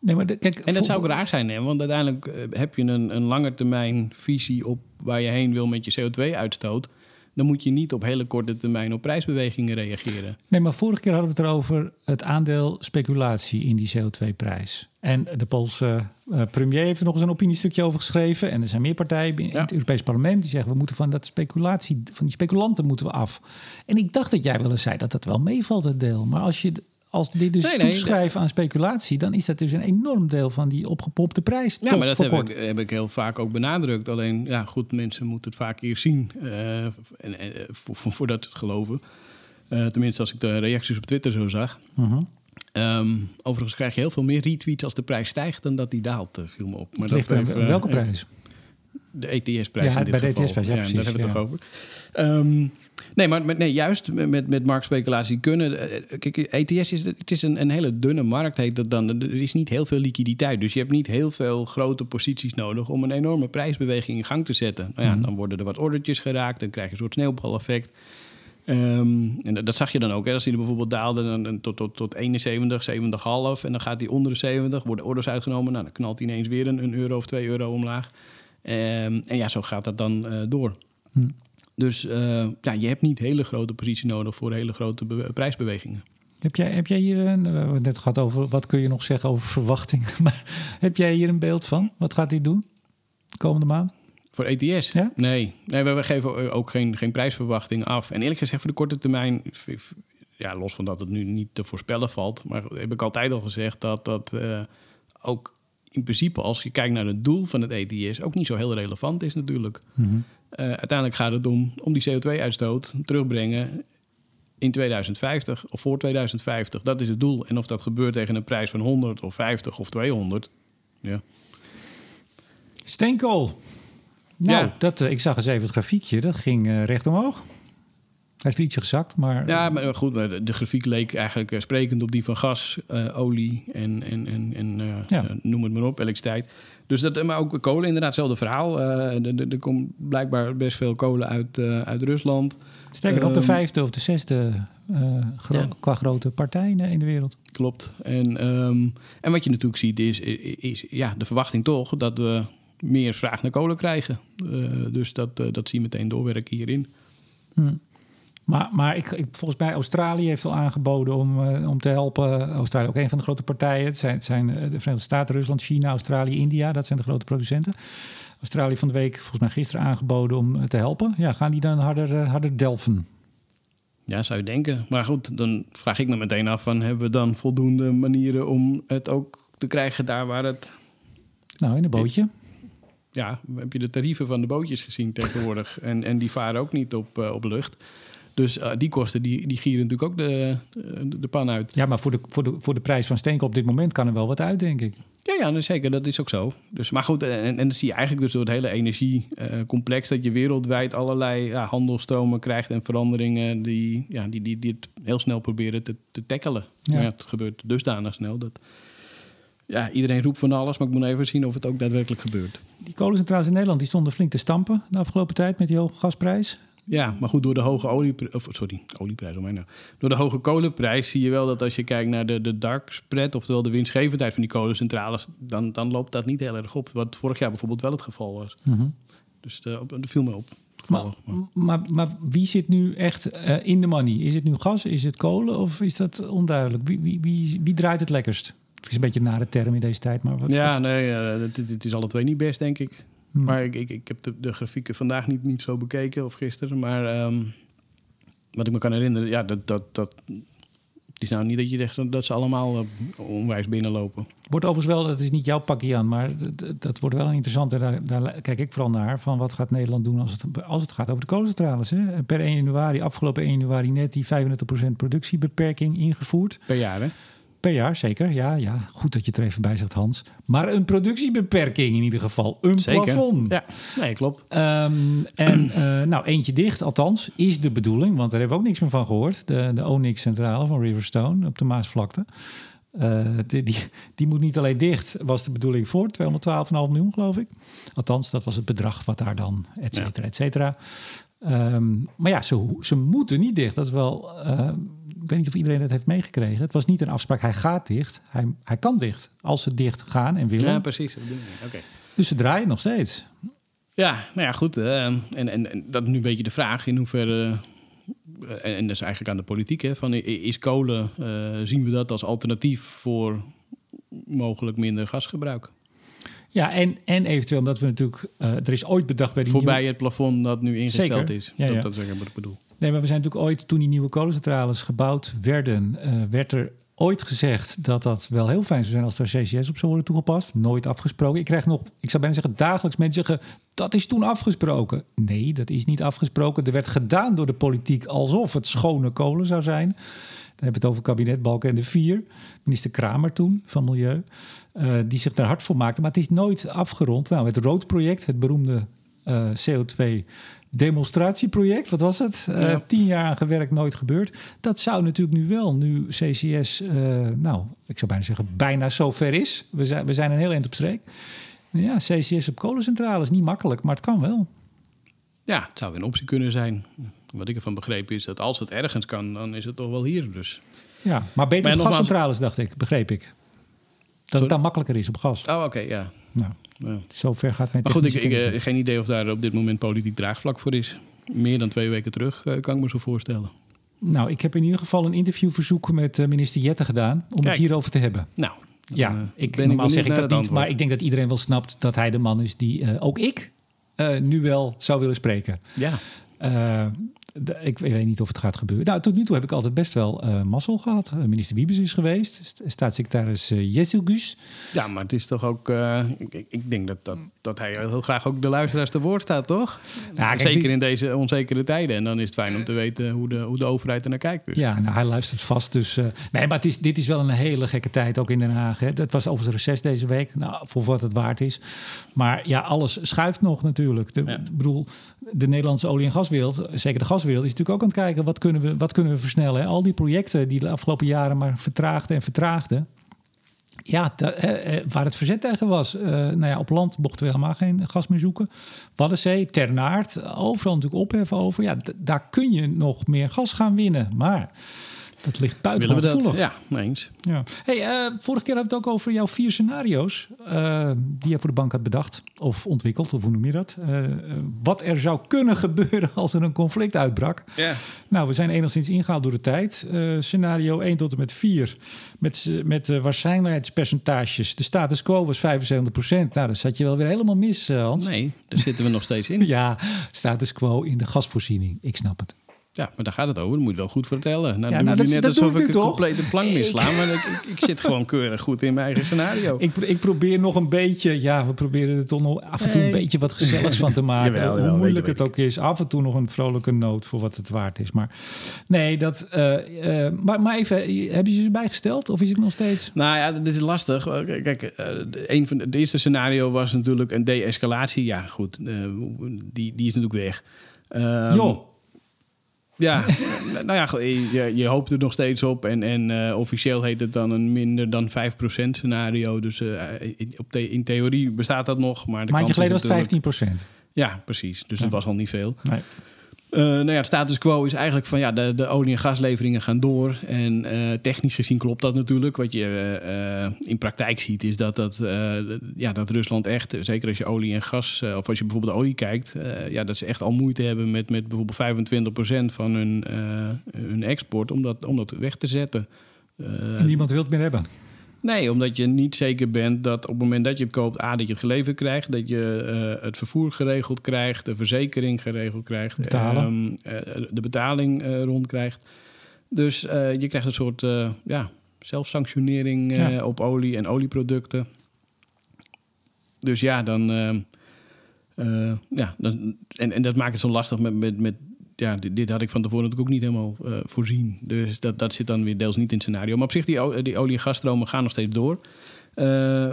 Nee, maar kijk, en dat zou ook raar zijn, hè? want uiteindelijk eh, heb je een, een lange termijn visie op waar je heen wil met je CO2-uitstoot. Dan moet je niet op hele korte termijn op prijsbewegingen reageren. Nee, maar vorige keer hadden we het erover het aandeel speculatie in die CO2-prijs. En de Poolse uh, premier heeft er nog eens een opiniestukje over geschreven. En er zijn meer partijen in het Europees Parlement die zeggen: we moeten van dat speculatie, van die speculanten moeten we af. En ik dacht dat jij wel eens zei dat dat wel meevalt, het deel. Maar als je als dit dus nee, toeschrijven aan speculatie, dan is dat dus een enorm deel van die opgepopte prijs. Ja, maar dat heb ik, heb ik, heel vaak ook benadrukt. Alleen, ja, goed, mensen moeten het vaak eerst zien uh, en, en, voordat ze het geloven. Uh, tenminste, als ik de reacties op Twitter zo zag. Uh -huh. um, overigens krijg je heel veel meer retweets als de prijs stijgt dan dat die daalt, viel me op. Maar dat even, welke prijs? De ETS-prijs. Ja, bij de ETS-prijs, ja, ja, precies. Daar hebben we het toch over. Um, Nee, maar met, nee, juist met, met marktspeculatie kunnen. Eh, kijk, ETS is, het is een, een hele dunne markt, heet dat dan. Er is niet heel veel liquiditeit. Dus je hebt niet heel veel grote posities nodig om een enorme prijsbeweging in gang te zetten. Nou ja, mhm. dan worden er wat ordertjes geraakt, dan krijg je een soort sneeuwbaleffect. Um, en dat zag je dan ook. Hè. Als die bijvoorbeeld daalde dan, tot, tot, tot 71, 70,5 en dan gaat die onder de 70, worden orders uitgenomen. Nou, dan knalt hij ineens weer een, een euro of twee euro omlaag. Um, en ja, zo gaat dat dan uh, door. Mm. Dus uh, ja, je hebt niet hele grote positie nodig voor hele grote prijsbewegingen. Heb jij, heb jij hier, een, we hebben het net gehad over wat kun je nog zeggen over verwachtingen. Maar heb jij hier een beeld van? Wat gaat hij doen de komende maand? Voor ETS? Ja? Nee. nee, we geven ook geen, geen prijsverwachting af. En eerlijk gezegd, voor de korte termijn, ja, los van dat het nu niet te voorspellen valt, maar heb ik altijd al gezegd dat dat eh, ook in principe, als je kijkt naar het doel van het ETS, ook niet zo heel relevant is natuurlijk. Mhm. Eh, uiteindelijk gaat het om, om die CO2-uitstoot terugbrengen in 2050 of voor 2050. Dat is het doel. En of dat gebeurt tegen een prijs van 100 of 50 of 200, ja. Steenkool. Nou, Ja. dat, eh, ik zag eens even het grafiekje. Dat ging eh, recht omhoog. Hij is weer ietsje gezakt, maar... Ja, maar goed, de, grafiek leek eigenlijk eh, sprekend op die van gas, eh, olie en, en, en, en eh, Ja. noem het maar op, elektriciteit. Dus dat, maar ook kolen, inderdaad, hetzelfde verhaal. Er- komt blijkbaar best veel kolen uit, uit Rusland. Sterker nog, de Ehm, vijfde of de zesde gro- Ja. qua grote partij in de- wereld. Klopt. En, ehm, en wat je natuurlijk ziet is, is, ja, de verwachting toch dat we meer vraag naar kolen krijgen. Dus dat, dat zie je meteen doorwerken hierin. Hm. Maar, maar ik, ik, volgens mij Australië heeft al aangeboden om, eh, om te helpen. Australië ook een van de grote partijen. Het zijn, het zijn eh, de Verenigde Staten, Rusland, China, Australië, India. Dat zijn de grote producenten. Australië van de week, volgens mij gisteren aangeboden om eh, te helpen. Ja, gaan die dan harder, harder delven? Ja, zou je denken. Maar goed, dan vraag ik me meteen af van... hebben we dan voldoende manieren om het ook te krijgen daar waar het... Nou, in een bootje. Ja, heb je de tarieven van de bootjes gezien tegenwoordig? en, en die varen ook niet op, op lucht. Dus eh, die kosten, die, die gieren natuurlijk ook de, de, de pan uit. Ja, maar voor de, voor, de, voor de prijs van steenkool op dit moment kan er wel wat uit, denk ik. Ja, ja nou, zeker. Dat is ook zo. Dus, maar goed, en, en dan zie je eigenlijk dus door het hele energiecomplex... dat je wereldwijd allerlei ja, handelstromen krijgt en veranderingen... die, ja, die, die, die het heel snel proberen te, te tackelen. Ja. Maar ja, het gebeurt dusdanig snel dat... Ja, iedereen roept van alles, maar ik moet even zien of het ook daadwerkelijk gebeurt. Die kolencentrales in Nederland die stonden flink te stampen de afgelopen tijd met die hoge gasprijs. Ja, maar goed, door de hoge olieprijs... Of, sorry, olieprijs, nou. Door de hoge kolenprijs zie je wel dat als je kijkt naar de, de dark spread... oftewel de winstgevendheid van die kolencentrales... Dan, dan loopt dat niet heel erg op. Wat vorig jaar bijvoorbeeld wel het geval was. Dus eh, dat viel me op. Maar. Maar- maar, wie zit nu echt eh, in de money? Is het nu gas, is het kolen of is dat onduidelijk? Wie, wie, wie, wie draait het lekkerst? Het is een beetje een nare term in deze tijd, maar wat, ja, wat- nee, eh, het is alle twee niet best, denk ik. Hmm. Maar ik, ik, ik heb de, de grafieken vandaag niet, niet zo bekeken, of gisteren. Maar ehm, wat ik me kan herinneren, ja, dat, dat, dat, het is nou niet dat je zegt dat ze allemaal eh, onwijs binnenlopen. Wordt overigens wel, dat is niet jouw pakje aan, maar dat wordt wel een interessante. Daar, daar kijk ik vooral naar. Van wat gaat Nederland doen als het, als het gaat over de kolencentrales? Hè? En Per 1 januari, afgelopen 1 januari, net die 35% productiebeperking ingevoerd. Per jaar, hè? Per jaar, zeker. Ja, ja, goed dat je het er even bij zegt, Hans. Maar een productiebeperking in ieder geval. Een plafond. Ja, nee, klopt. Ehm, en eh, nou, eentje dicht, althans, is de bedoeling. Want daar hebben we ook niks meer van gehoord. De, de Onyx-centrale van Riverstone op de Maasvlakte. Die, die, die moet niet alleen dicht, was de bedoeling voor 212,5 miljoen, geloof ik. Althans, dat was het bedrag wat daar dan, et cetera, et cetera. Ehm, maar ja, ze, ze moeten niet dicht. Dat is wel. eh, ik weet niet of iedereen het heeft meegekregen. Het was niet een afspraak. Hij gaat dicht. Hij, hij kan dicht. Als ze dicht gaan en willen. Ja, precies. dat. Oké. dus ze draaien nog steeds. Ja, nou ja, goed. eh, en, en, en dat is nu een beetje de vraag in hoeverre... eh, en, en dat is eigenlijk aan de politiek, hè, van is kolen, eh, zien we dat als alternatief voor mogelijk minder gasgebruik? Ja, en, en eventueel omdat we natuurlijk... er is ooit bedacht bij die Voorbij nieuwe... het plafond dat nu ingesteld Zeker. is. Ja, dat, ja. dat is wat ik bedoel. Nee, maar we zijn natuurlijk ooit, toen die nieuwe kolencentrales gebouwd werden... eh, werd er ooit gezegd dat dat wel heel fijn zou zijn... als er CCS op zou worden toegepast. Nooit afgesproken. Ik krijg nog, ik zou bijna zeggen, dagelijks mensen zeggen... dat is toen afgesproken. Nee, dat is niet afgesproken. Er werd gedaan door de politiek alsof het schone kolen zou zijn... Dan hebben we het over kabinet Balken en de Vier. Minister Kramer toen van Milieu. eh, die zich daar hard voor maakte. Maar het is nooit afgerond. Nou, het Rood-project, het beroemde eh, CO2-demonstratieproject. Wat was het? Eh, Ja. Tien jaar aan gewerkt, nooit gebeurd. Dat zou natuurlijk nu wel, nu CCS, eh, nou, ik zou bijna zeggen, bijna zover is. We zijn, we zijn een heel eind op streek. Ja, CCS op kolencentrales, niet makkelijk, maar het kan wel. Ja, het zou een optie kunnen zijn. Wat ik ervan begrepen is dat als het ergens kan, dan is het toch wel hier. Dus. Ja, maar beter Maar op gascentrales, dacht ik, begreep ik. Dat Sorry? het dan makkelijker is op gas. Oh, oké, ja. Nou, ja. zover gaat met Maar goed, ik, kennis. eh, geen idee of daar op dit moment politiek draagvlak voor is. Meer dan twee weken terug, eh, kan ik me zo voorstellen. Nou, ik heb in ieder geval een interviewverzoek met eh, minister Jette gedaan om Kijk. het hierover te hebben. Nou, dan, Ja, ik, ben normaal zeg ik dat niet, maar ik denk dat iedereen wel snapt dat hij de man is die, ook ik, uh, nu wel zou willen spreken. Ja. Uh, ik, weet niet of het gaat gebeuren. Nou, tot nu toe heb ik altijd best wel uh, mazzel gehad. Uh, minister Wiebes is geweest, staatssecretaris uh, Jessilgus. Ja, maar het is toch ook... Ik, ik, denk dat, dat, dat hij heel graag ook de luisteraars te woord staat, toch? Ja, Zeker in deze onzekere tijden. En dan is het fijn om te weten hoe de, hoe de overheid er naar kijkt. Dus. Ja, nou, hij luistert vast. Dus, nee, maar het is, dit is wel een hele gekke tijd, ook in Den Haag. Hè. Het was overigens reces deze week, nou, voor wat het waard is. Maar ja, alles schuift nog natuurlijk. De, Ik bedoel, de Nederlandse olie- en gaswereld, zeker de gaswereld, is natuurlijk ook aan het kijken wat kunnen we, wat kunnen we versnellen. Al die projecten die de afgelopen jaren maar vertraagden en vertraagden. Ja, eh, waar het verzet tegen was. Uh, nou ja, op land mochten we helemaal geen gas meer zoeken. Waddenzee, Ternaard, overal natuurlijk opheffen over. Ja, daar kun je nog meer gas gaan winnen. Maar dat ligt buiten Willen we dat? Ja, eens. Ja. Hey, uh, vorige keer hadden we het ook over jouw vier scenario's uh, die je voor de bank had bedacht of ontwikkeld, of hoe noem je dat? Uh, wat er zou kunnen gebeuren als er een conflict uitbrak. Ja. Nou, we zijn enigszins ingehaald door de tijd. scenario 1 tot en met 4 met, met waarschijnlijkheidspercentages. De status quo was 75%. Nou, dan zat je wel weer helemaal mis, Hans. Nee, daar zitten we nog steeds in. ja, status quo in de gasvoorziening. Ik snap het. Ja, maar daar gaat het over. Dat moet je wel goed vertellen. Nou, ja, nou, dat, net alsof ik een complete plank misslaan. Maar ik, ik, zit gewoon keurig goed in mijn eigen scenario. Ik, ik probeer nog een beetje... Ja, we proberen er toch nog af en toe een beetje wat gezelligs van te maken. Hoe moeilijk het ook is. Af en toe nog een vrolijke noot voor wat het waard is. Maar nee, dat... Uh, uh, maar, maar even, hebben je ze bijgesteld? Of is het nog steeds... Nou ja, dit is lastig. Kijk, uh, een van de, eerste scenario was natuurlijk een de-escalatie. Ja, goed. die, die is natuurlijk weg. Um, jo. Ja, nou ja, je, je, hoopt er nog steeds op. En, en uh, officieel heet het dan een minder dan 5% scenario. Dus uh, in, op in theorie bestaat dat nog. Maar de Maandje geleden was het 15%. Ja, precies. Dus ja. dat was al niet veel. Nee. Uh, nou ja, status quo is eigenlijk van ja, de, de olie- en gasleveringen gaan door. En uh, technisch gezien klopt dat natuurlijk. Wat je uh, in praktijk ziet, is dat, dat, ja, dat Rusland echt, zeker als je olie en gas, of als je bijvoorbeeld olie kijkt, ja, dat ze echt al moeite hebben met, met bijvoorbeeld 25% van hun, hun export om dat, om dat weg te zetten. Niemand wil het meer hebben. Nee, omdat je niet zeker bent dat op het moment dat je het koopt, A, dat je het geleverd krijgt, dat je uh, het vervoer geregeld krijgt, de verzekering geregeld krijgt, Betalen. Uh, de betaling uh, rond krijgt. Dus je krijgt een soort ja, zelfsanctionering ja. op olie en olieproducten. Dus ja, dan. ja, dan, en, en dat maakt het zo lastig met, met, met ja, dit, dit, had ik van tevoren natuurlijk ook niet helemaal uh, voorzien. Dus dat, dat zit dan weer deels niet in het scenario. Maar op zich, die, olie- en gasstromen gaan nog steeds door. Uh,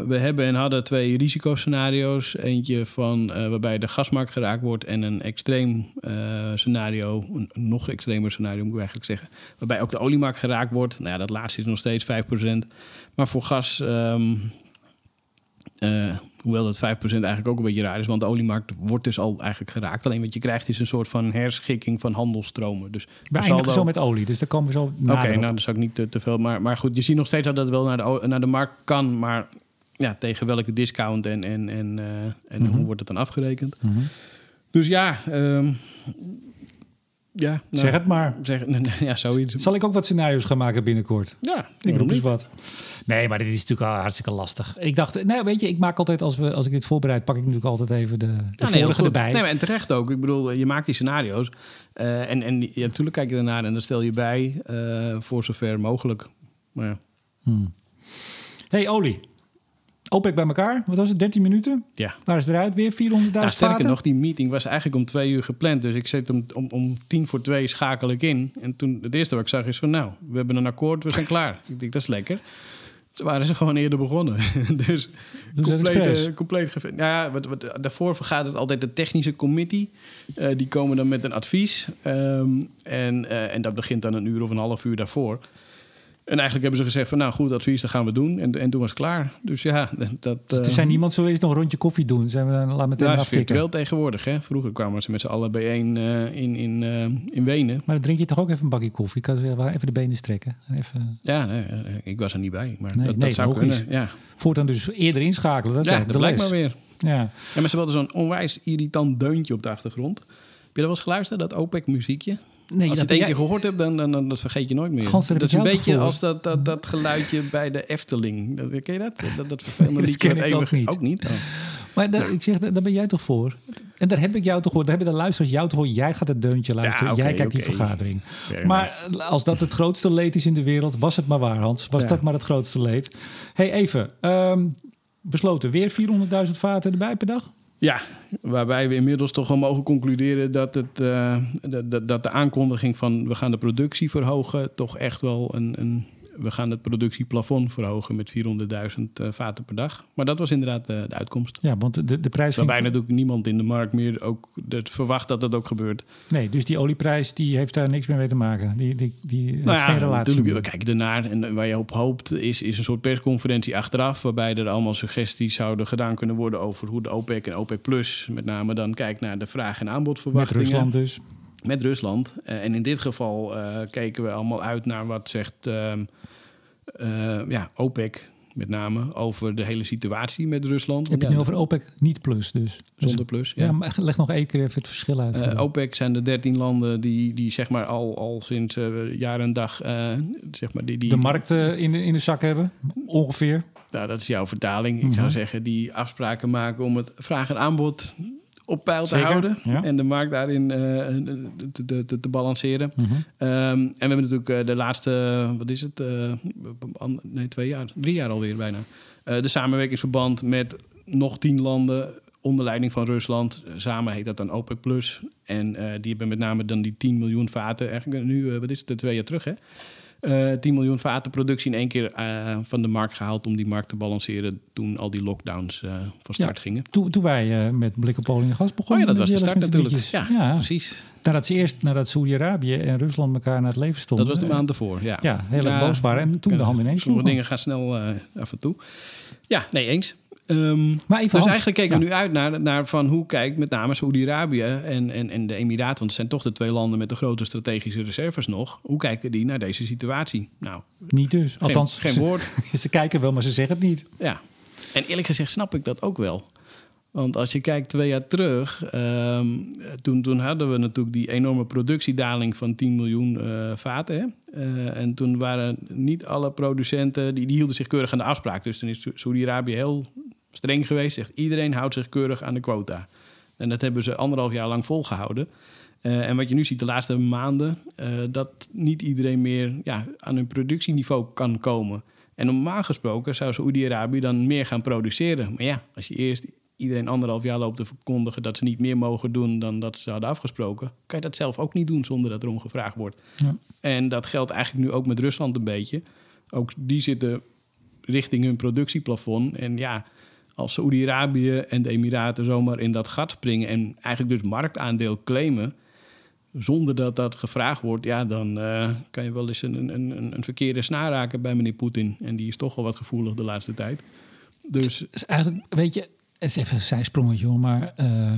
we hebben en hadden twee risicoscenario's. Eentje van uh, waarbij de gasmarkt geraakt wordt en een extreem scenario, een nog extremer scenario moet ik eigenlijk zeggen, waarbij ook de oliemarkt geraakt wordt. Nou ja, dat laatste is nog steeds 5%. Maar voor gas uh, hoewel dat 5% eigenlijk ook een beetje raar is, want de oliemarkt wordt dus al eigenlijk geraakt. Alleen wat je krijgt is een soort van herschikking van handelstromen. Dus we eindigen zo met olie, dus daar komen we zo Oké, okay, nou, dat zou ik niet te, te, veel. Maar, maar goed, je ziet nog steeds dat dat wel naar de, naar de markt kan, maar ja, tegen welke discount en, en, en, uh, en mm -hmm. hoe wordt het dan afgerekend? Mm -hmm. Dus ja, um, ja, nou, zeg het maar. Zeg, ja, zoiets. Zal ik ook wat scenario's gaan maken binnenkort? Ja, ik roep eens wat. Nee, maar dit is natuurlijk al hartstikke lastig. Ik dacht, nee, weet je, ik maak altijd als, we, als ik dit voorbereid, pak ik natuurlijk altijd even de, de ja, nee, vorige erbij. Nee, maar en terecht ook. Ik bedoel, je maakt die scenario's. Uh, en en ja, natuurlijk kijk je ernaar en dan stel je bij uh, voor zover mogelijk. Maar ja. Hmm. Hey, olie. OPEC bij elkaar, wat was het, 13 minuten? Ja. Waar is eruit weer? 400.000 nou, Sterker nog, die meeting was eigenlijk om twee uur gepland. Dus ik zet hem om, om tien voor twee schakel ik in. En toen het eerste wat ik zag is van nou, we hebben een akkoord, we zijn klaar. Ik denk, dat is lekker. Toen waren ze gewoon eerder begonnen. dus compleet, uh, compleet nou ja, wat, wat, daarvoor vergadert altijd de technische committee. Uh, die komen dan met een advies. Um, en, uh, en dat begint dan een uur of een half uur daarvoor. En eigenlijk hebben ze gezegd van nou goed advies, dat gaan we doen. En, en toen was het klaar. Dus ja, dat... Dus er zijn niemand zo eens nog een rondje koffie doen? Zijn we dan laat meteen ja, aftikken? wel tegenwoordig. Hè? Vroeger kwamen ze met z'n allen bijeen uh, in, in, uh, in Wenen. Maar dan drink je toch ook even een bakje koffie? Ik kan even de benen strekken. Even... Ja, nee, ik was er niet bij. Maar nee, dat, nee, dat zou logisch. kunnen. Ja. Voortaan dus eerder inschakelen. Dat is ja, dat blijkt maar weer. Ja. ja, maar ze hadden zo'n onwijs irritant deuntje op de achtergrond. Heb je dat wel eens geluisterd, dat OPEC-muziekje? Nee, als je het één keer gehoord hebt, dan, dan, dan, dat vergeet je nooit meer. Dat is een beetje als dat, dat, dat geluidje bij de Efteling. Dat, ken je dat? Dat, dat vervelende liedje. ken ik ook niet. Ook niet? Oh. Maar daar, ik zeg, daar ben jij toch voor? En daar heb ik jou toch gehoord. Daar hebben de luisteraars jou toch gehoord. Jij gaat het deuntje luisteren. jij kijkt die vergadering. maar als dat het grootste leed is in de wereld, was het maar waar, Hans. Was dat maar het grootste leed. hey, even. Ehm, besloten weer 400.000 vaten erbij per dag? Ja, waarbij we inmiddels toch wel mogen concluderen dat, het, uh, dat, dat de aankondiging van we gaan de productie verhogen toch echt wel een, een we gaan het productieplafond verhogen met 400.000 uh, vaten per dag. Maar dat was inderdaad de, de uitkomst. Ja, want de, de prijs... Waarbij natuurlijk niemand in de markt meer ook het verwacht dat dat ook gebeurt. Nee, dus die olieprijs die heeft daar niks meer mee te maken. Die, die, die nou geen relatie natuurlijk, we kijken ernaar en waar je op hoopt is, is een soort persconferentie achteraf... waarbij er allemaal suggesties zouden gedaan kunnen worden over hoe de OPEC en OPEC Plus... met name dan kijkt naar de vraag- en aanbodverwachtingen. Met Rusland dus. Met Rusland. Uh, en in dit geval uh, keken we allemaal uit naar wat zegt... Uh, uh, ja, OPEC met name over de hele situatie met Rusland. Heb je het nu over OPEC niet plus dus? Zonder plus, ja. ja. maar leg nog één keer even het verschil uit. Uh, OPEC zijn de dertien landen die, die zeg maar al, al sinds uh, jaar en dag... Uh, zeg maar die, die, de markt in, de, in de zak hebben, ongeveer? Nou, dat is jouw vertaling. Ik mm -hmm. zou zeggen, die afspraken maken om het vraag en aanbod op peil te houden ja. en de markt daarin uh, te, te, te, balanceren. Mm -hmm. um, en we hebben natuurlijk uh, de laatste, wat is het? Uh, nee, twee jaar, drie jaar alweer bijna. de samenwerkingsverband met nog tien landen onder leiding van Rusland. Samen heet dat dan OPEC Plus. En die hebben met name dan die 10 miljoen vaten, eigenlijk nu, wat is het, twee jaar terug hè? Uh, 10 miljoen vaten productie in één keer uh, van de markt gehaald om die markt te balanceren toen al die lockdowns uh, van start ja, gingen. Toen, toen wij met blik op olie en gas begonnen. Oh ja, dat was de start natuurlijk. Ja, ja, precies. Nadat ze eerst, nadat Saudi-Arabië en Rusland elkaar naar het leven stonden. Dat was de maand ervoor, ja. Ja, heel erg boos waren en toen de hand ineens Sommige dingen gaan snel af en toe. Ja, nee, eens. Um, maar even dus eigenlijk kijken we nu uit naar, naar van hoe kijkt met name Saoedi-Arabië en, en, en de Emiraten, want het zijn toch de twee landen met de grote strategische reserves nog. Hoe kijken die naar deze situatie? Nou, niet dus. Althans, geen ze, woord. Ze kijken wel, maar ze zeggen het niet. Ja, en eerlijk gezegd snap ik dat ook wel. Want als je kijkt twee jaar terug, um, toen, toen hadden we natuurlijk die enorme productiedaling van 10 miljoen uh, vaten. Uh, en toen waren niet alle producenten, die, die hielden zich keurig aan de afspraak. Dus toen is Saudi-Arabië heel streng geweest. Zegt iedereen houdt zich keurig aan de quota. En dat hebben ze anderhalf jaar lang volgehouden. Uh, en wat je nu ziet de laatste maanden, dat niet iedereen meer ja, aan hun productieniveau kan komen. En normaal gesproken zou Saoedi-Arabië dan meer gaan produceren. Maar ja, als je eerst iedereen anderhalf jaar loopt te verkondigen dat ze niet meer mogen doen dan dat ze hadden afgesproken, kan je dat zelf ook niet doen zonder dat erom gevraagd wordt. Ja. En dat geldt eigenlijk nu ook met Rusland een beetje. Ook die zitten richting hun productieplafond. En ja, als Saoedi-Arabië en de Emiraten zomaar in dat gat springen en eigenlijk dus marktaandeel claimen, zonder dat dat gevraagd wordt, ja, dan uh, kan je wel eens een, een, een verkeerde snaar raken bij meneer Poetin. En die is toch wel wat gevoelig de laatste tijd. Dus is eigenlijk, weet je, het is even een zijsprongetje hoor, maar uh,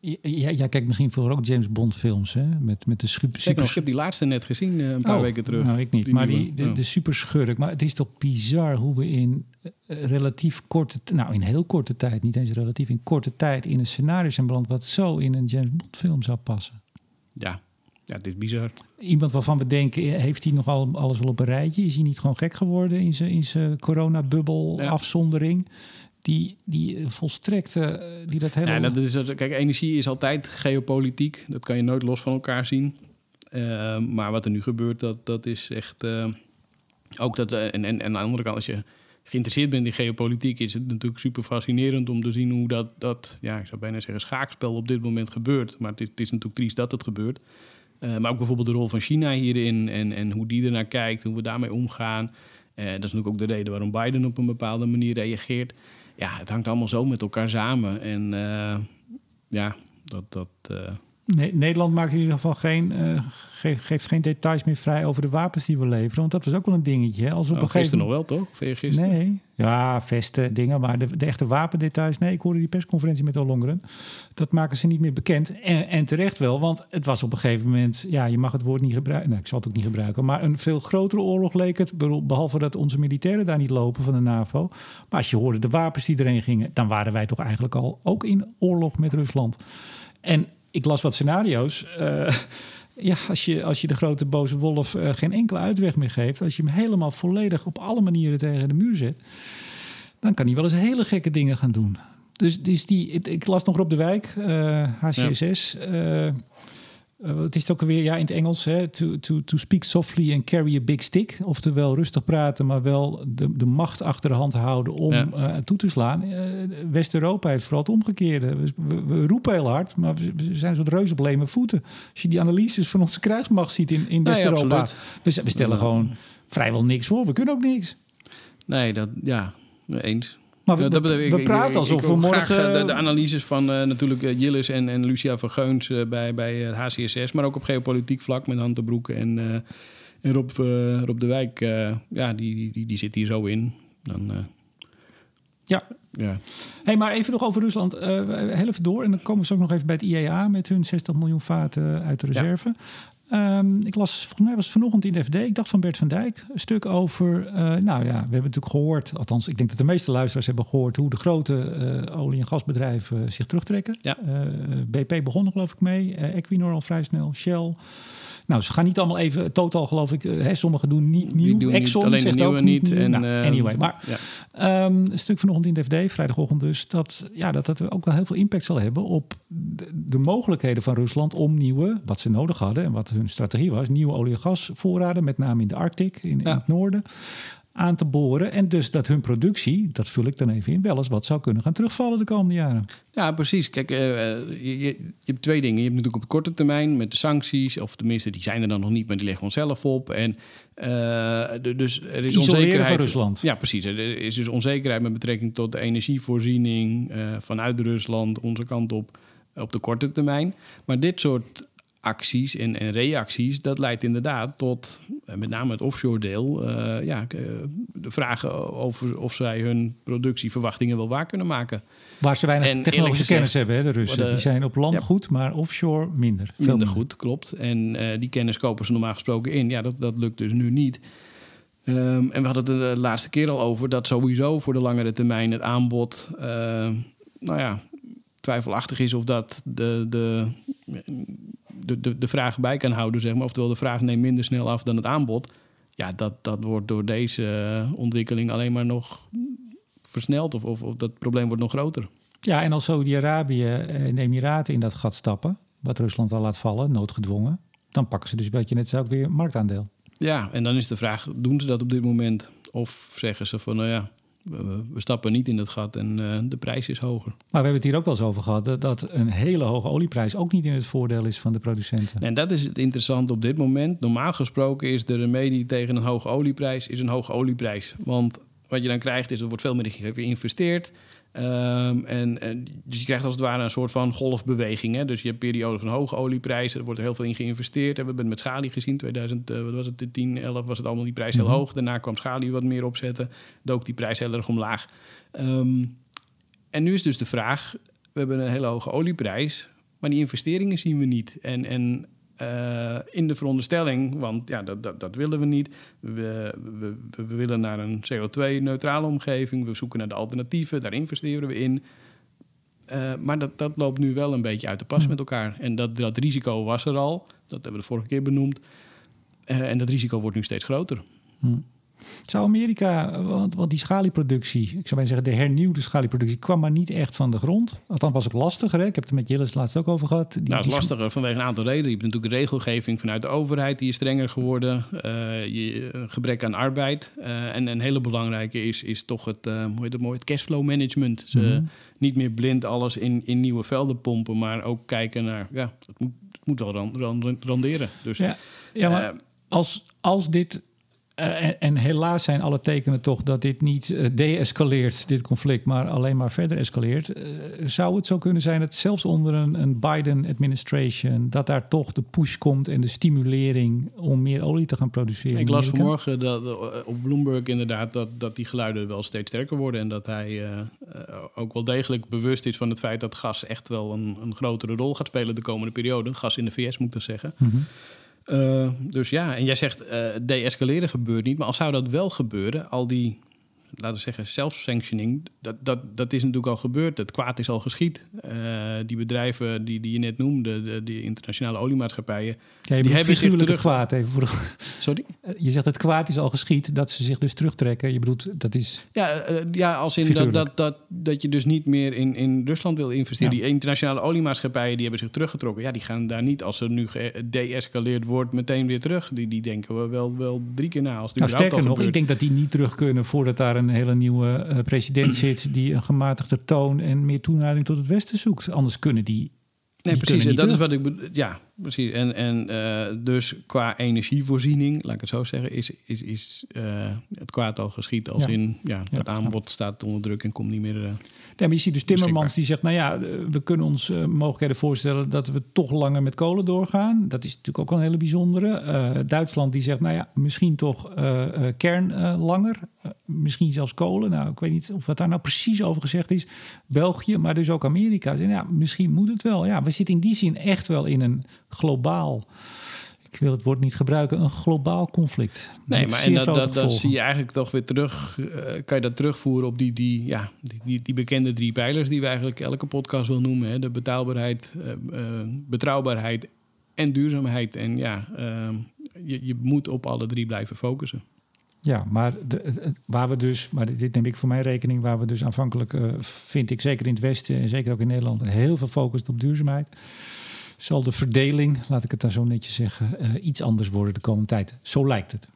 Jij, jij kijkt misschien voor ook James Bond films, hè? Met, met de super... super... ik heb die laatste net gezien, uh, een paar oh, weken terug. Nou, ik niet. Die maar die, de, oh. de super schurk. Maar het is toch bizar hoe we in uh, relatief korte... Nou, in heel korte tijd, niet eens relatief, in korte tijd... in een scenario zijn beland wat zo in een James Bond film zou passen. Ja, ja, het is bizar. Iemand waarvan we denken, heeft hij nog al alles wel op een rijtje? Is hij niet gewoon gek geworden in zijn, in zijn coronabubbel, ja. afzondering? Die, die volstrekt, uh, die dat hele... Ja, dat is, kijk, energie is altijd geopolitiek. Dat kan je nooit los van elkaar zien. Uh, maar wat er nu gebeurt, dat, dat is echt... Uh, ook dat, en, en, en aan de andere kant, als je geïnteresseerd bent in geopolitiek... is het natuurlijk super fascinerend om te zien hoe dat, dat ja, ik zou bijna zeggen schaakspel op dit moment gebeurt. Maar het is, het is natuurlijk triest dat het gebeurt. maar ook bijvoorbeeld de rol van China hierin en, en hoe die ernaar kijkt, hoe we daarmee omgaan. dat is natuurlijk ook de reden waarom Biden op een bepaalde manier reageert ja, het hangt allemaal zo met elkaar samen. En uh, ja, dat. dat uh... nee, Nederland maakt in ieder geval geen, uh, geeft, geeft geen details meer vrij over de wapens die we leveren. Want dat was ook wel een dingetje. Hè? Als we nou, op een gegeven... nog wel, toch? Gisteren? Nee, ja, vesten, dingen. Maar de, de, echte wapendetails, nee, ik hoorde die persconferentie met Ollongren. Dat maken ze niet meer bekend. En, en, terecht wel, want het was op een gegeven moment... Ja, je mag het woord niet gebruiken. Nou, ik zal het ook niet gebruiken. Maar een veel grotere oorlog leek het. Behalve dat onze militairen daar niet lopen van de NAVO. Maar als je hoorde de wapens die erheen gingen... dan waren wij toch eigenlijk al ook in oorlog met Rusland. En ik las wat scenario's... Uh, ja, als je, als je de grote boze wolf uh, geen enkele uitweg meer geeft, als je hem helemaal volledig op alle manieren tegen de muur zet, dan kan hij wel eens hele gekke dingen gaan doen. Dus, dus die, ik las nog op de wijk, HCSS. Ja. Uh, het is ook weer ja, in het Engels, hè, to, to, to speak softly and carry a big stick. Oftewel rustig praten, maar wel de, de macht achter de hand houden om ja. uh, toe te slaan. Uh, West-Europa heeft vooral het omgekeerde. We, we, roepen heel hard, maar we, we zijn zo'n reuze op leme voeten. Als je die analyses van onze krijgsmacht ziet in, in West-Europa. We, we, stellen gewoon vrijwel niks voor. We kunnen ook niks. Nee, dat, ja, eens. Maar we, dat, we, we praten alsof we morgen... De, de, analyses van uh, natuurlijk uh, Jillis en, en Lucia van Geuns uh, bij, bij het HCSS... maar ook op geopolitiek vlak met Han de Broek en, en Rob, Rob de Wijk... ja, die, die, die zit hier zo in. Dan, ja. ja. Hey, maar even nog over Rusland. heel even door. En dan komen we ook nog even bij het IEA... met hun 60 miljoen vaten uit de reserve. Um, ik las, volgens mij was het vanochtend in de FD, ik dacht van Bert van Dijk, een stuk over, uh, nou ja, we hebben natuurlijk gehoord, althans ik denk dat de meeste luisteraars hebben gehoord hoe de grote uh, olie- en gasbedrijven zich terugtrekken. Ja. Uh, BP begon er geloof ik mee, Equinor al vrij snel, Shell. Nou, ze gaan niet allemaal even totaal, geloof ik. Hè, sommigen doen niet nieuw. Doen Exxon niet, alleen zegt ook niet. En, nou, uh, anyway, maar ja. um, een stuk vanochtend in de FD, vrijdagochtend dus, dat ja, dat dat ook wel heel veel impact zal hebben op de, de, mogelijkheden van Rusland om nieuwe, wat ze nodig hadden en wat hun strategie was, nieuwe olie- en gasvoorraden, met name in de Arctic, in, ja. in het noorden aan te boren. En dus dat hun productie, dat vul ik dan even in, wel eens wat zou kunnen gaan terugvallen de komende jaren. Ja, precies. Kijk, uh, je, je, je, hebt twee dingen. Je hebt natuurlijk op korte termijn met de sancties, of tenminste, die zijn er dan nog niet, maar die leggen onszelf op. En uh, dus er is Isoleren onzekerheid. van Rusland. Ja, precies. Er is dus onzekerheid met betrekking tot de energievoorziening uh, vanuit Rusland, onze kant op, op de korte termijn. Maar dit soort acties en, en, reacties, dat leidt inderdaad tot, met name het offshore deel, uh, ja, de vragen over of zij hun productieverwachtingen wel waar kunnen maken. Waar ze weinig en technologische kennis hebben, hè, de Russen. De, die zijn op land ja, goed, maar offshore minder. Veel minder goed, klopt. En uh, die kennis kopen ze normaal gesproken in. Ja, dat, dat lukt dus nu niet. Um, en we hadden het de laatste keer al over dat sowieso voor de langere termijn het aanbod, uh, nou ja, twijfelachtig is of dat de, de, de, de, de vraag bij kan houden, zeg maar. Oftewel, de vraag neemt minder snel af dan het aanbod. Ja, dat, dat wordt door deze ontwikkeling alleen maar nog versneld. Of, of, of dat probleem wordt nog groter. Ja, en als Saudi-Arabië en de Emiraten in dat gat stappen, wat Rusland al laat vallen, noodgedwongen, dan pakken ze dus, wat je net zei, ook weer marktaandeel. Ja, en dan is de vraag, doen ze dat op dit moment? Of zeggen ze van, nou ja, we, we stappen niet in dat gat en uh, de prijs is hoger. Maar we hebben het hier ook wel eens over gehad... Dat, dat een hele hoge olieprijs ook niet in het voordeel is van de producenten. En dat is het interessante op dit moment. Normaal gesproken is de remedie tegen een hoge olieprijs... is een hoge olieprijs. Want wat je dan krijgt is, er wordt veel meer geïnvesteerd... Um, en, en, dus je krijgt als het ware een soort van golfbeweging. Hè? Dus je hebt perioden van hoge olieprijzen, er wordt er heel veel in geïnvesteerd. We hebben het met Schali gezien, 2000, uh, wat was het, 10, 11 was het allemaal die prijs heel mm -hmm. hoog. Daarna kwam Schali wat meer opzetten, dook die prijs heel erg omlaag. Um, en nu is dus de vraag, we hebben een hele hoge olieprijs, maar die investeringen zien we niet. En, en uh, in de veronderstelling, want ja, dat, dat, dat willen we niet. We, we, we willen naar een CO2-neutrale omgeving. We zoeken naar de alternatieven, daar investeren we in. Uh, maar dat, dat loopt nu wel een beetje uit de pas hmm. met elkaar. En dat, dat risico was er al. Dat hebben we de vorige keer benoemd. Uh, en dat risico wordt nu steeds groter. Hmm. Zou Amerika, want, want die schalieproductie, ik zou maar zeggen, de hernieuwde schalieproductie kwam maar niet echt van de grond. Althans was het lastiger. Hè? Ik heb het met Jillis laatst ook over gehad. Die, nou, het is lastiger vanwege een aantal redenen. Je hebt natuurlijk de regelgeving vanuit de overheid, die is strenger geworden. Uh, je, gebrek aan arbeid. Uh, en een hele belangrijke is, is toch het, uh, hoe heet het mooi, het cashflow management. Ze, mm -hmm. Niet meer blind alles in, in nieuwe velden pompen, maar ook kijken naar, ja, het moet, het moet wel rand, randeren. Dus, ja, ja maar als, als dit uh, en, en, helaas zijn alle tekenen toch dat dit niet uh, de-escaleert, dit conflict, maar alleen maar verder escaleert. Uh, zou het zo kunnen zijn dat zelfs onder een, een Biden-administration, dat daar toch de push komt en de stimulering om meer olie te gaan produceren? Ik las vanmorgen dat, op Bloomberg inderdaad dat, dat die geluiden wel steeds sterker worden en dat hij ook wel degelijk bewust is van het feit dat gas echt wel een, een grotere rol gaat spelen de komende periode. Gas in de VS moet ik zeggen. Mm -hmm. Uh, dus ja, en jij zegt uh, de-escaleren gebeurt niet. Maar als zou dat wel gebeuren, al die laten we zeggen, self-sanctioning, dat, dat, dat is natuurlijk al gebeurd. Het kwaad is al geschied. Uh, die bedrijven die, die je net noemde, de, die internationale oliemaatschappijen, ja, je die hebben zich terug... het kwaad even voor. Sorry? Je zegt het kwaad is al geschied, dat ze zich dus terugtrekken. Je bedoelt, dat is... Ja, uh, ja als in dat, dat, dat, dat je dus niet meer in, in Rusland wil investeren. Ja. Die internationale oliemaatschappijen, die hebben zich teruggetrokken. Ja, die gaan daar niet, als er nu gedeescaleerd wordt, meteen weer terug. Die, die denken we wel, wel drie keer na. Als nou, sterker nog, ik denk dat die niet terug kunnen voordat daar een hele nieuwe uh, president zit die een gematigder toon en meer toenadering tot het Westen zoekt. Anders kunnen die. Nee, die precies. Kunnen dat is wat ik bedoel. Ja, precies. En, en uh, dus qua energievoorziening, laat ik het zo zeggen, is, is, is uh, het kwaad al geschied. Als Ja. in, ja, Ja, het aanbod staat onder druk en komt niet meer. eh, Ja, maar je ziet dus Timmermans die zegt, nou ja, eh, we kunnen ons eh, mogelijkheden voorstellen dat we toch langer met kolen doorgaan. Dat is natuurlijk ook wel een hele bijzondere. Eh, Duitsland die zegt, nou ja, misschien toch kern langer. Misschien zelfs kolen. Nou, ik weet niet of wat daar nou precies over gezegd is. België, maar dus ook Amerika. Zeggen, ja, misschien moet het wel. Ja, we zitten in die zin echt wel in een globaal... Ik wil het woord niet gebruiken, een globaal conflict. Nee, maar en dat, dat, zie je eigenlijk toch weer terug. eh, kan je dat terugvoeren op die, die, ja, die, die, die bekende drie pijlers die we eigenlijk elke podcast wil noemen: hè? de betaalbaarheid, eh, eh, betrouwbaarheid en duurzaamheid. En ja, eh, je, je moet op alle drie blijven focussen. Ja, maar de, waar we dus, maar dit neem ik voor mijn rekening, waar we dus aanvankelijk, vind ik zeker in het Westen en zeker ook in Nederland, heel veel focussen op duurzaamheid. Zal de verdeling, laat ik het daar zo netjes zeggen, eh, iets anders worden de komende tijd. Zo lijkt het.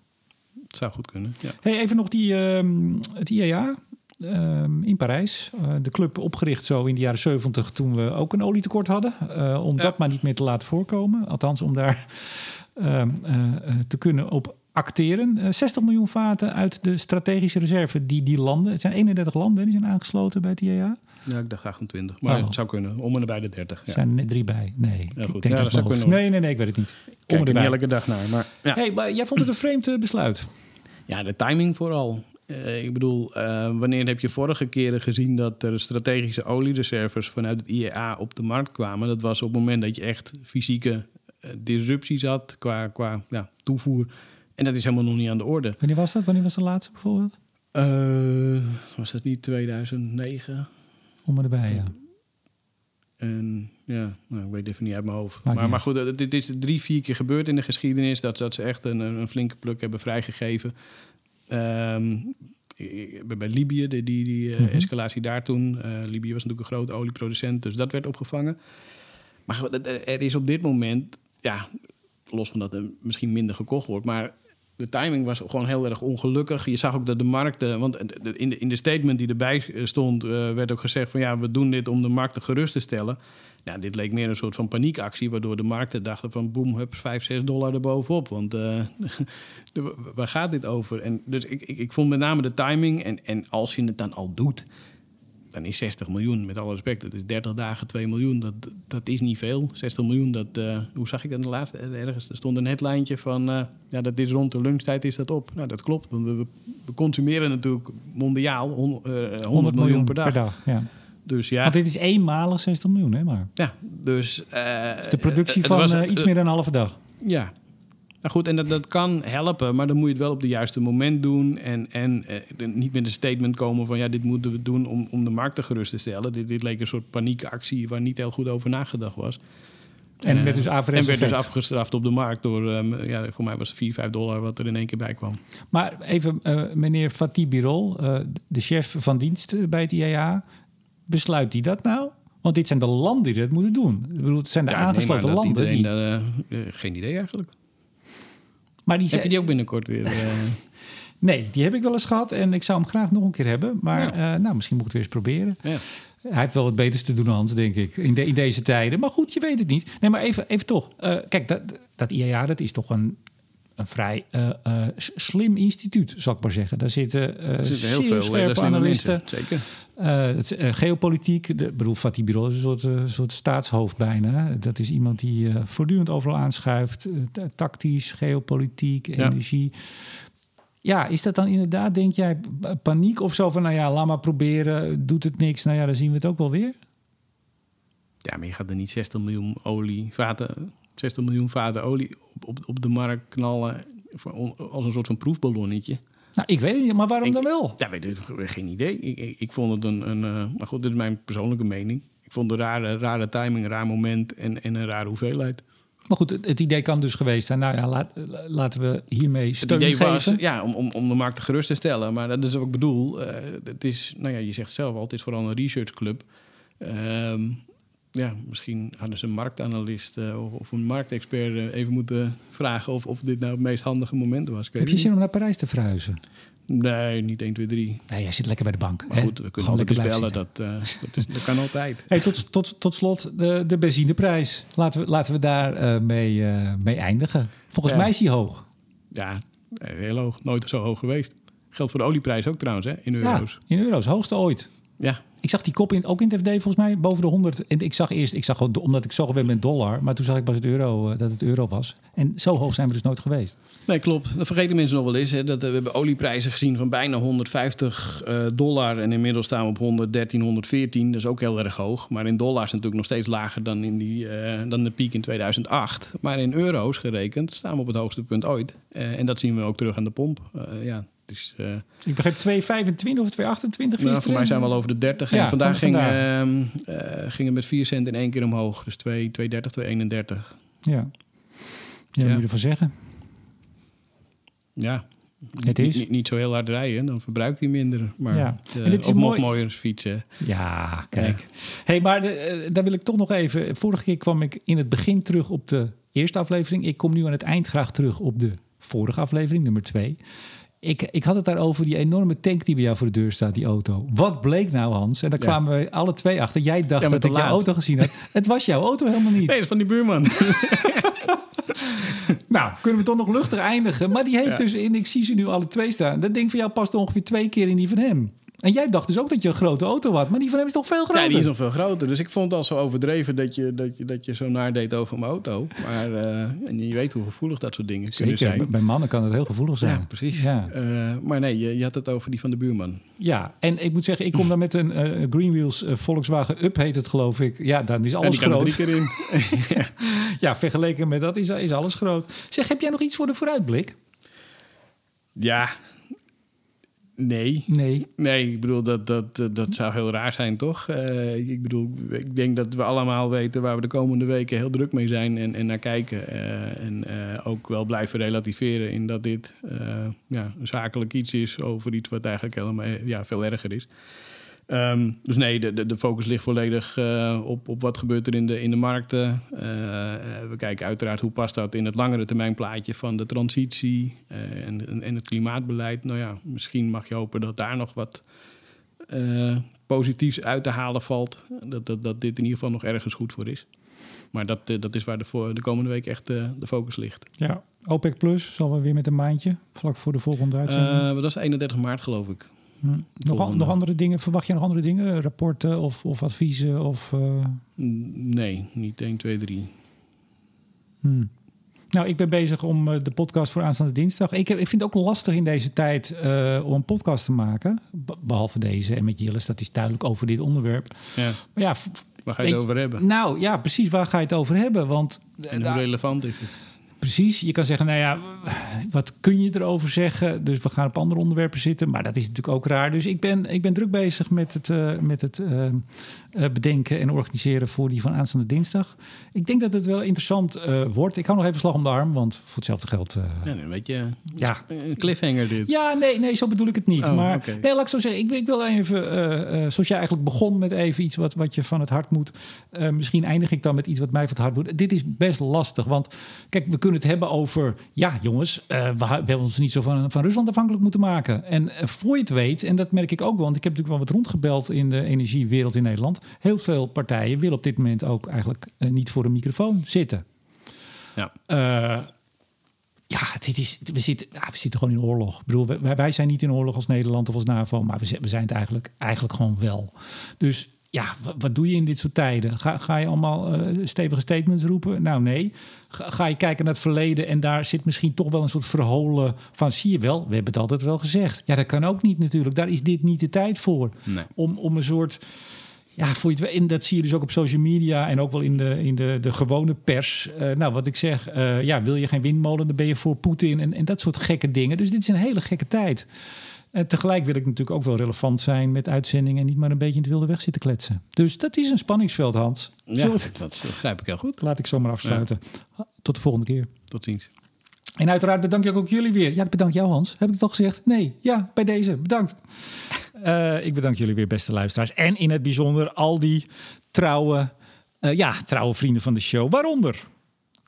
Het zou goed kunnen. Ja. Hey, even nog die, ehm, het IEA ehm, in Parijs. Eh, de club opgericht zo in de jaren 70 toen we ook een olietekort hadden. Eh, om Ja. dat maar niet meer te laten voorkomen. Althans, om daar ehm, eh, eh, te kunnen op acteren. Eh, 60 miljoen vaten uit de strategische reserve die die landen... Het zijn 31 landen die zijn aangesloten bij het IEA. Ja, ik dacht 28. Maar Oh. het zou kunnen. Om en bij de 30. Er Ja. zijn er drie bij. Nee, Ja, ik denk Ja, dat zou Nee, nee, nee, ik weet het niet. Om Kijk en er erbij. elke dag naar. Maar ja. Hey, maar jij vond het een vreemd eh, besluit. Ja, de timing vooral. Eh, ik bedoel, eh, wanneer heb je vorige keren gezien dat er strategische oliereserves vanuit het IEA op de markt kwamen? Dat was op het moment dat je echt fysieke eh, disrupties had qua, qua ja, toevoer. En dat is helemaal nog niet aan de orde. Wanneer was dat? Wanneer was de laatste bijvoorbeeld? Was dat niet 2009? Om en erbij, ja. En ja, nou, ik weet even niet uit mijn hoofd. Maar, maar goed, het- dit is drie, vier keer gebeurd in de geschiedenis... dat, dat ze echt een, een flinke pluk hebben vrijgegeven. Ehm, bij Libië, die, die, die eh, Mhm. escalatie daar toen. eh, Libië was natuurlijk een grote olieproducent, dus dat werd opgevangen. Maar er is op dit moment, ja, los van dat er misschien minder gekocht wordt... maar de timing was gewoon heel erg ongelukkig. Je zag ook dat de markten... Want de- in de, in de statement die erbij stond... eh, werd ook gezegd van... ja, we doen dit om de markten gerust te stellen. Nou, dit leek meer een soort van paniekactie... waardoor de markten dachten van... boem, hup, 5, 6 dollar erbovenop. Want eh, waar gaat dit over? En dus ik, ik, ik vond met name de timing... En, en als je het dan al doet... dan is 60 miljoen, met alle respect... dat is 30 dagen 2 miljoen. Dat, dat is niet veel. 60 miljoen, dat... eh, hoe zag ik dat in de laatste? Ergens er stond een headlijntje van... eh, ja, dat is rond de lunchtijd is dat op. Nou, dat klopt. Want we, we consumeren natuurlijk mondiaal hon- eh, 100, miljoen, per dag. ja. Dus ja, Want dit is eenmalig 60 miljoen, hè maar. ja dus... eh, Dus de productie van was- eh, iets eh, meer dan een halve dag. Ja. Nou goed, en dat, dat kan helpen, maar dan moet je het wel op het juiste moment doen. En, en eh, niet met een statement komen van ja, dit moeten we doen om, om de markt te gerust te stellen. Dit, dit leek een soort paniekactie waar niet heel goed over nagedacht was. En Eh, werd dus En werd dus effect. afgestraft op de markt door, ehm, ja, voor mij was het 4, 5 dollar wat er in één keer bij kwam. Maar even, eh, meneer Fatih Birol, eh, de chef van dienst eh, bij het IAA, besluit hij dat nou? Want dit zijn de landen die dat moeten doen. Ik bedoel, het zijn de Ja, aangesloten landen. iedereen Die, eh, eh, geen idee eigenlijk. Maar die Heb je die ook binnenkort weer? eh, Nee, die heb ik wel eens gehad en ik zou hem graag nog een keer hebben. Maar eh, nou, misschien moet ik het weer eens proberen. ja. Hij heeft wel wat beters te doen, Hans, denk ik, in, de, in deze tijden. Maar goed, je weet het niet. Nee, maar even, even toch. Eh, kijk, dat, dat IAA, dat is toch een, een vrij eh, eh, slim instituut, zal ik maar zeggen. Daar zitten, zitten heel veel scherpe analisten. Zeker. Het, geopolitiek, de, bedoel, Fatih Birol is een soort, soort staatshoofd bijna. Dat is iemand die voortdurend overal aanschuift. ta- tactisch, geopolitiek, Ja. energie. Ja, is dat dan inderdaad, denk jij, paniek of zo van... nou ja, laat maar proberen, doet het niks, nou ja, dan zien we het ook wel weer? Ja, maar je gaat er niet 60 miljoen olie, vaten, 60 miljoen vaten olie op, op, de markt knallen als een soort van proefballonnetje. Nou, ik weet het niet, maar waarom Ik- dan wel? Ja, weet ik, geen idee. Ik, ik, ik vond het een, een eh, maar goed, dit is mijn persoonlijke mening. Ik vond het een rare, rare timing, een raar moment en, en een rare hoeveelheid. Maar goed, het, het idee kan dus geweest zijn. Nou ja, laat, laten we hiermee Het steun idee geven. was ja, om, om, om de markt gerust te stellen. Maar dat is wat ik bedoel. Eh, het is, nou ja, je zegt zelf al, het is vooral een researchclub. Ehm ja, misschien hadden ze een marktanalist eh, of, een marktexpert eh, even moeten vragen of, of dit nou het meest handige moment was. Heb je zin om naar Parijs te verhuizen? Nee, niet 1, 2, 3. Nee, jij zit lekker bij de bank. Maar hè? goed, we kunnen Gewoon altijd lekker bellen. Dat, eh, dat, is, dat kan altijd. Hey, tot, tot, tot slot de, de benzineprijs. Laten we, laten we daar mee, mee eindigen. Volgens Ja. mij is die hoog. Ja, heel hoog. Nooit zo hoog geweest. Geldt voor de olieprijs ook trouwens, hè, in Ja, euro's. in euro's. Hoogste ooit. Ja, Ik zag die kop in, ook in het FD volgens mij, boven de 100. En ik zag eerst, ik zag omdat ik zag weer met dollar. Maar toen zag ik pas het euro, eh, dat het euro was. En zo hoog zijn we dus nooit geweest. Nee, klopt. Dat vergeten mensen nog wel eens. Hè, dat, eh, we hebben olieprijzen gezien van bijna 150 eh, dollar. En inmiddels staan we op 113, 114. Dat is ook heel erg hoog. Maar in dollars natuurlijk nog steeds lager dan, in die, dan de piek in 2008. Maar in euro's gerekend staan we op het hoogste punt ooit. En dat zien we ook terug aan de pomp. Ja, is, eh, Ik begreep 2,25 of 2,28 nou, voor mij zijn we al over de 30. Ja, en vandaag van ging, vandaag. ehm, eh, ging het met 4 cent in één keer omhoog. Dus 2, 2,30, 2,31. Ja. Ja, Ja. moet je ervan zeggen. Ja. Het is. Niet, zo heel hard rijden, dan verbruikt hij minder. Maar Ja. eh, En dit is of nog mooi- mooier fietsen. Ja, kijk. hey, maar de, daar wil ik toch nog even... Vorige keer kwam ik in het begin terug op de eerste aflevering. Ik kom nu aan het eind graag terug op de vorige aflevering, nummer twee. Ik, ik had het daarover, die enorme tank die bij jou voor de deur staat, die auto. Wat bleek nou, Hans? En daar Ja. kwamen we alle twee achter. Jij dacht Ja, dat ik jouw laat. auto gezien had. Het was jouw auto helemaal niet. Nee, dat is van die buurman. Nou, kunnen we toch nog luchtig eindigen. Maar die heeft Ja. dus, en ik zie ze nu alle twee staan. Dat ding van jou past ongeveer twee keer in die van hem. En jij dacht dus ook dat je een grote auto had. Maar die van hem is toch veel groter? Ja, die is nog veel groter. Dus ik vond het al zo overdreven dat je, dat je, dat je zo nadeed over mijn auto. Maar eh, en je weet hoe gevoelig dat soort dingen kunnen zijn. bij mannen kan het heel gevoelig zijn. Ja, precies. Ja. Eh, maar nee, je, je had het over die van de buurman. Ja, en ik moet zeggen, ik kom dan met een eh, Greenwheels Volkswagen Up heet het geloof ik. Ja, dan is alles er groot. drie keer in. Ja, vergeleken met dat is, is alles groot. Zeg, heb jij nog iets voor de vooruitblik? ja, nee. Nee. Nee, ik bedoel, dat, dat, dat, zou heel raar zijn, toch? Eh, ik bedoel, ik denk dat we allemaal weten waar we de komende weken heel druk mee zijn en, en naar kijken. Eh, en eh, ook wel blijven relativeren in dat dit ja, een zakelijk iets is over iets wat eigenlijk helemaal ja, veel erger is. Ehm, dus nee, de, de, de focus ligt volledig eh, op, op wat gebeurt er in de, in de markten. Eh, eh, we kijken uiteraard hoe past dat in het langere termijn plaatje van de transitie en, en, het klimaatbeleid. Nou ja, misschien mag je hopen dat daar nog wat positiefs uit te halen valt. Dat, dat, dat dit in ieder geval nog ergens goed voor is. Maar dat, dat is waar de, voor de komende week echt de focus ligt. Ja. OPEC Plus zal we weer met een maandje, vlak voor de volgende uitzending. Dat is 31 maart, geloof ik. Hm. nog, an- nog andere dingen? Verwacht je nog andere dingen? Rapporten of, of adviezen? Of, eh, Nee, niet 1, 2, 3. hm. Nou, ik ben bezig om eh, de podcast voor aanstaande dinsdag. Ik, heb- ik vind het ook lastig in deze tijd eh, om een podcast te maken. Be- behalve deze en met Jillis, dat is duidelijk over dit onderwerp. Ja, Maar ja, waar ga je het over hebben? nou ja, precies waar ga je het over hebben? Want En hoe relevant is het? Precies, je kan zeggen, nou ja, wat kun je erover zeggen? Dus we gaan op andere onderwerpen zitten, maar dat is natuurlijk ook raar. Dus ik ben, ik ben druk bezig met het, eh, met het eh, eh, bedenken en organiseren voor die van aanstaande dinsdag. Ik denk dat het wel interessant wordt. Ik hou nog even slag om de arm, want voor hetzelfde geld... Ja, een beetje ja, een cliffhanger dit. ja, nee, nee, zo bedoel ik het niet. Oh, maar nee, laat ik zo zeggen. Ik, ik wil even, zoals jij eigenlijk begon met even iets wat, wat je van het hart moet. misschien eindig ik dan met iets wat mij van het hart moet. Dit is best lastig. Want kijk, we kunnen het hebben over. Ja, jongens, eh, we, hebben ons niet zo van, van Rusland afhankelijk moeten maken. En eh, voor je het weet, en dat merk ik ook wel, want ik heb natuurlijk wel wat rondgebeld in de energiewereld in Nederland. Heel veel partijen willen op dit moment ook eigenlijk eh, niet voor een microfoon zitten. Ja. Eh, ja, dit is, we, zitten, ja, we zitten gewoon in oorlog. Ik bedoel, wij, wij zijn niet in oorlog als Nederland of als NAVO, maar we, zijn- we zijn het eigenlijk, eigenlijk gewoon wel. Dus ja, wat, wat doe je in dit soort tijden? Ga, ga je allemaal eh, stevige statements roepen? Nou, nee. Ga, ga je kijken naar het verleden en daar zit misschien toch wel een soort verholen van... zie je wel, we hebben het altijd wel gezegd. Ja, dat kan ook niet natuurlijk. Daar is dit niet de tijd voor. Nee. Om, om een soort ja, voor je het, en dat zie je dus ook op social media en ook wel in de, in de, de gewone pers. Uh, nou, wat ik zeg, uh, ja, wil je geen windmolen, dan ben je voor Poetin en, en dat soort gekke dingen. Dus dit is een hele gekke tijd. En tegelijk wil ik natuurlijk ook wel relevant zijn met uitzendingen en niet maar een beetje in het wilde weg zitten kletsen. Dus dat is een spanningsveld, Hans. Ja, dat begrijp ik heel goed. Laat ik zomaar afsluiten. Ja. Tot de volgende keer. Tot ziens. En uiteraard bedank ik ook jullie weer. Ja, bedank jou, Hans. Heb ik het al gezegd? Nee. Ja, bij deze. Bedankt. Uh, ik bedank jullie weer, beste luisteraars. En in het bijzonder al die trouwe, uh, ja, trouwe vrienden van de show. Waaronder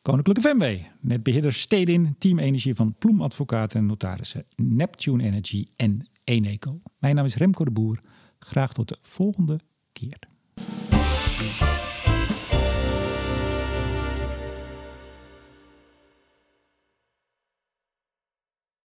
Koninklijke FMW, netbeheerder Stedin, Team Energie van Ploem Advocaten en Notarissen, Neptune Energy en Eneco. Mijn naam is Remco de Boer. Graag tot de volgende keer.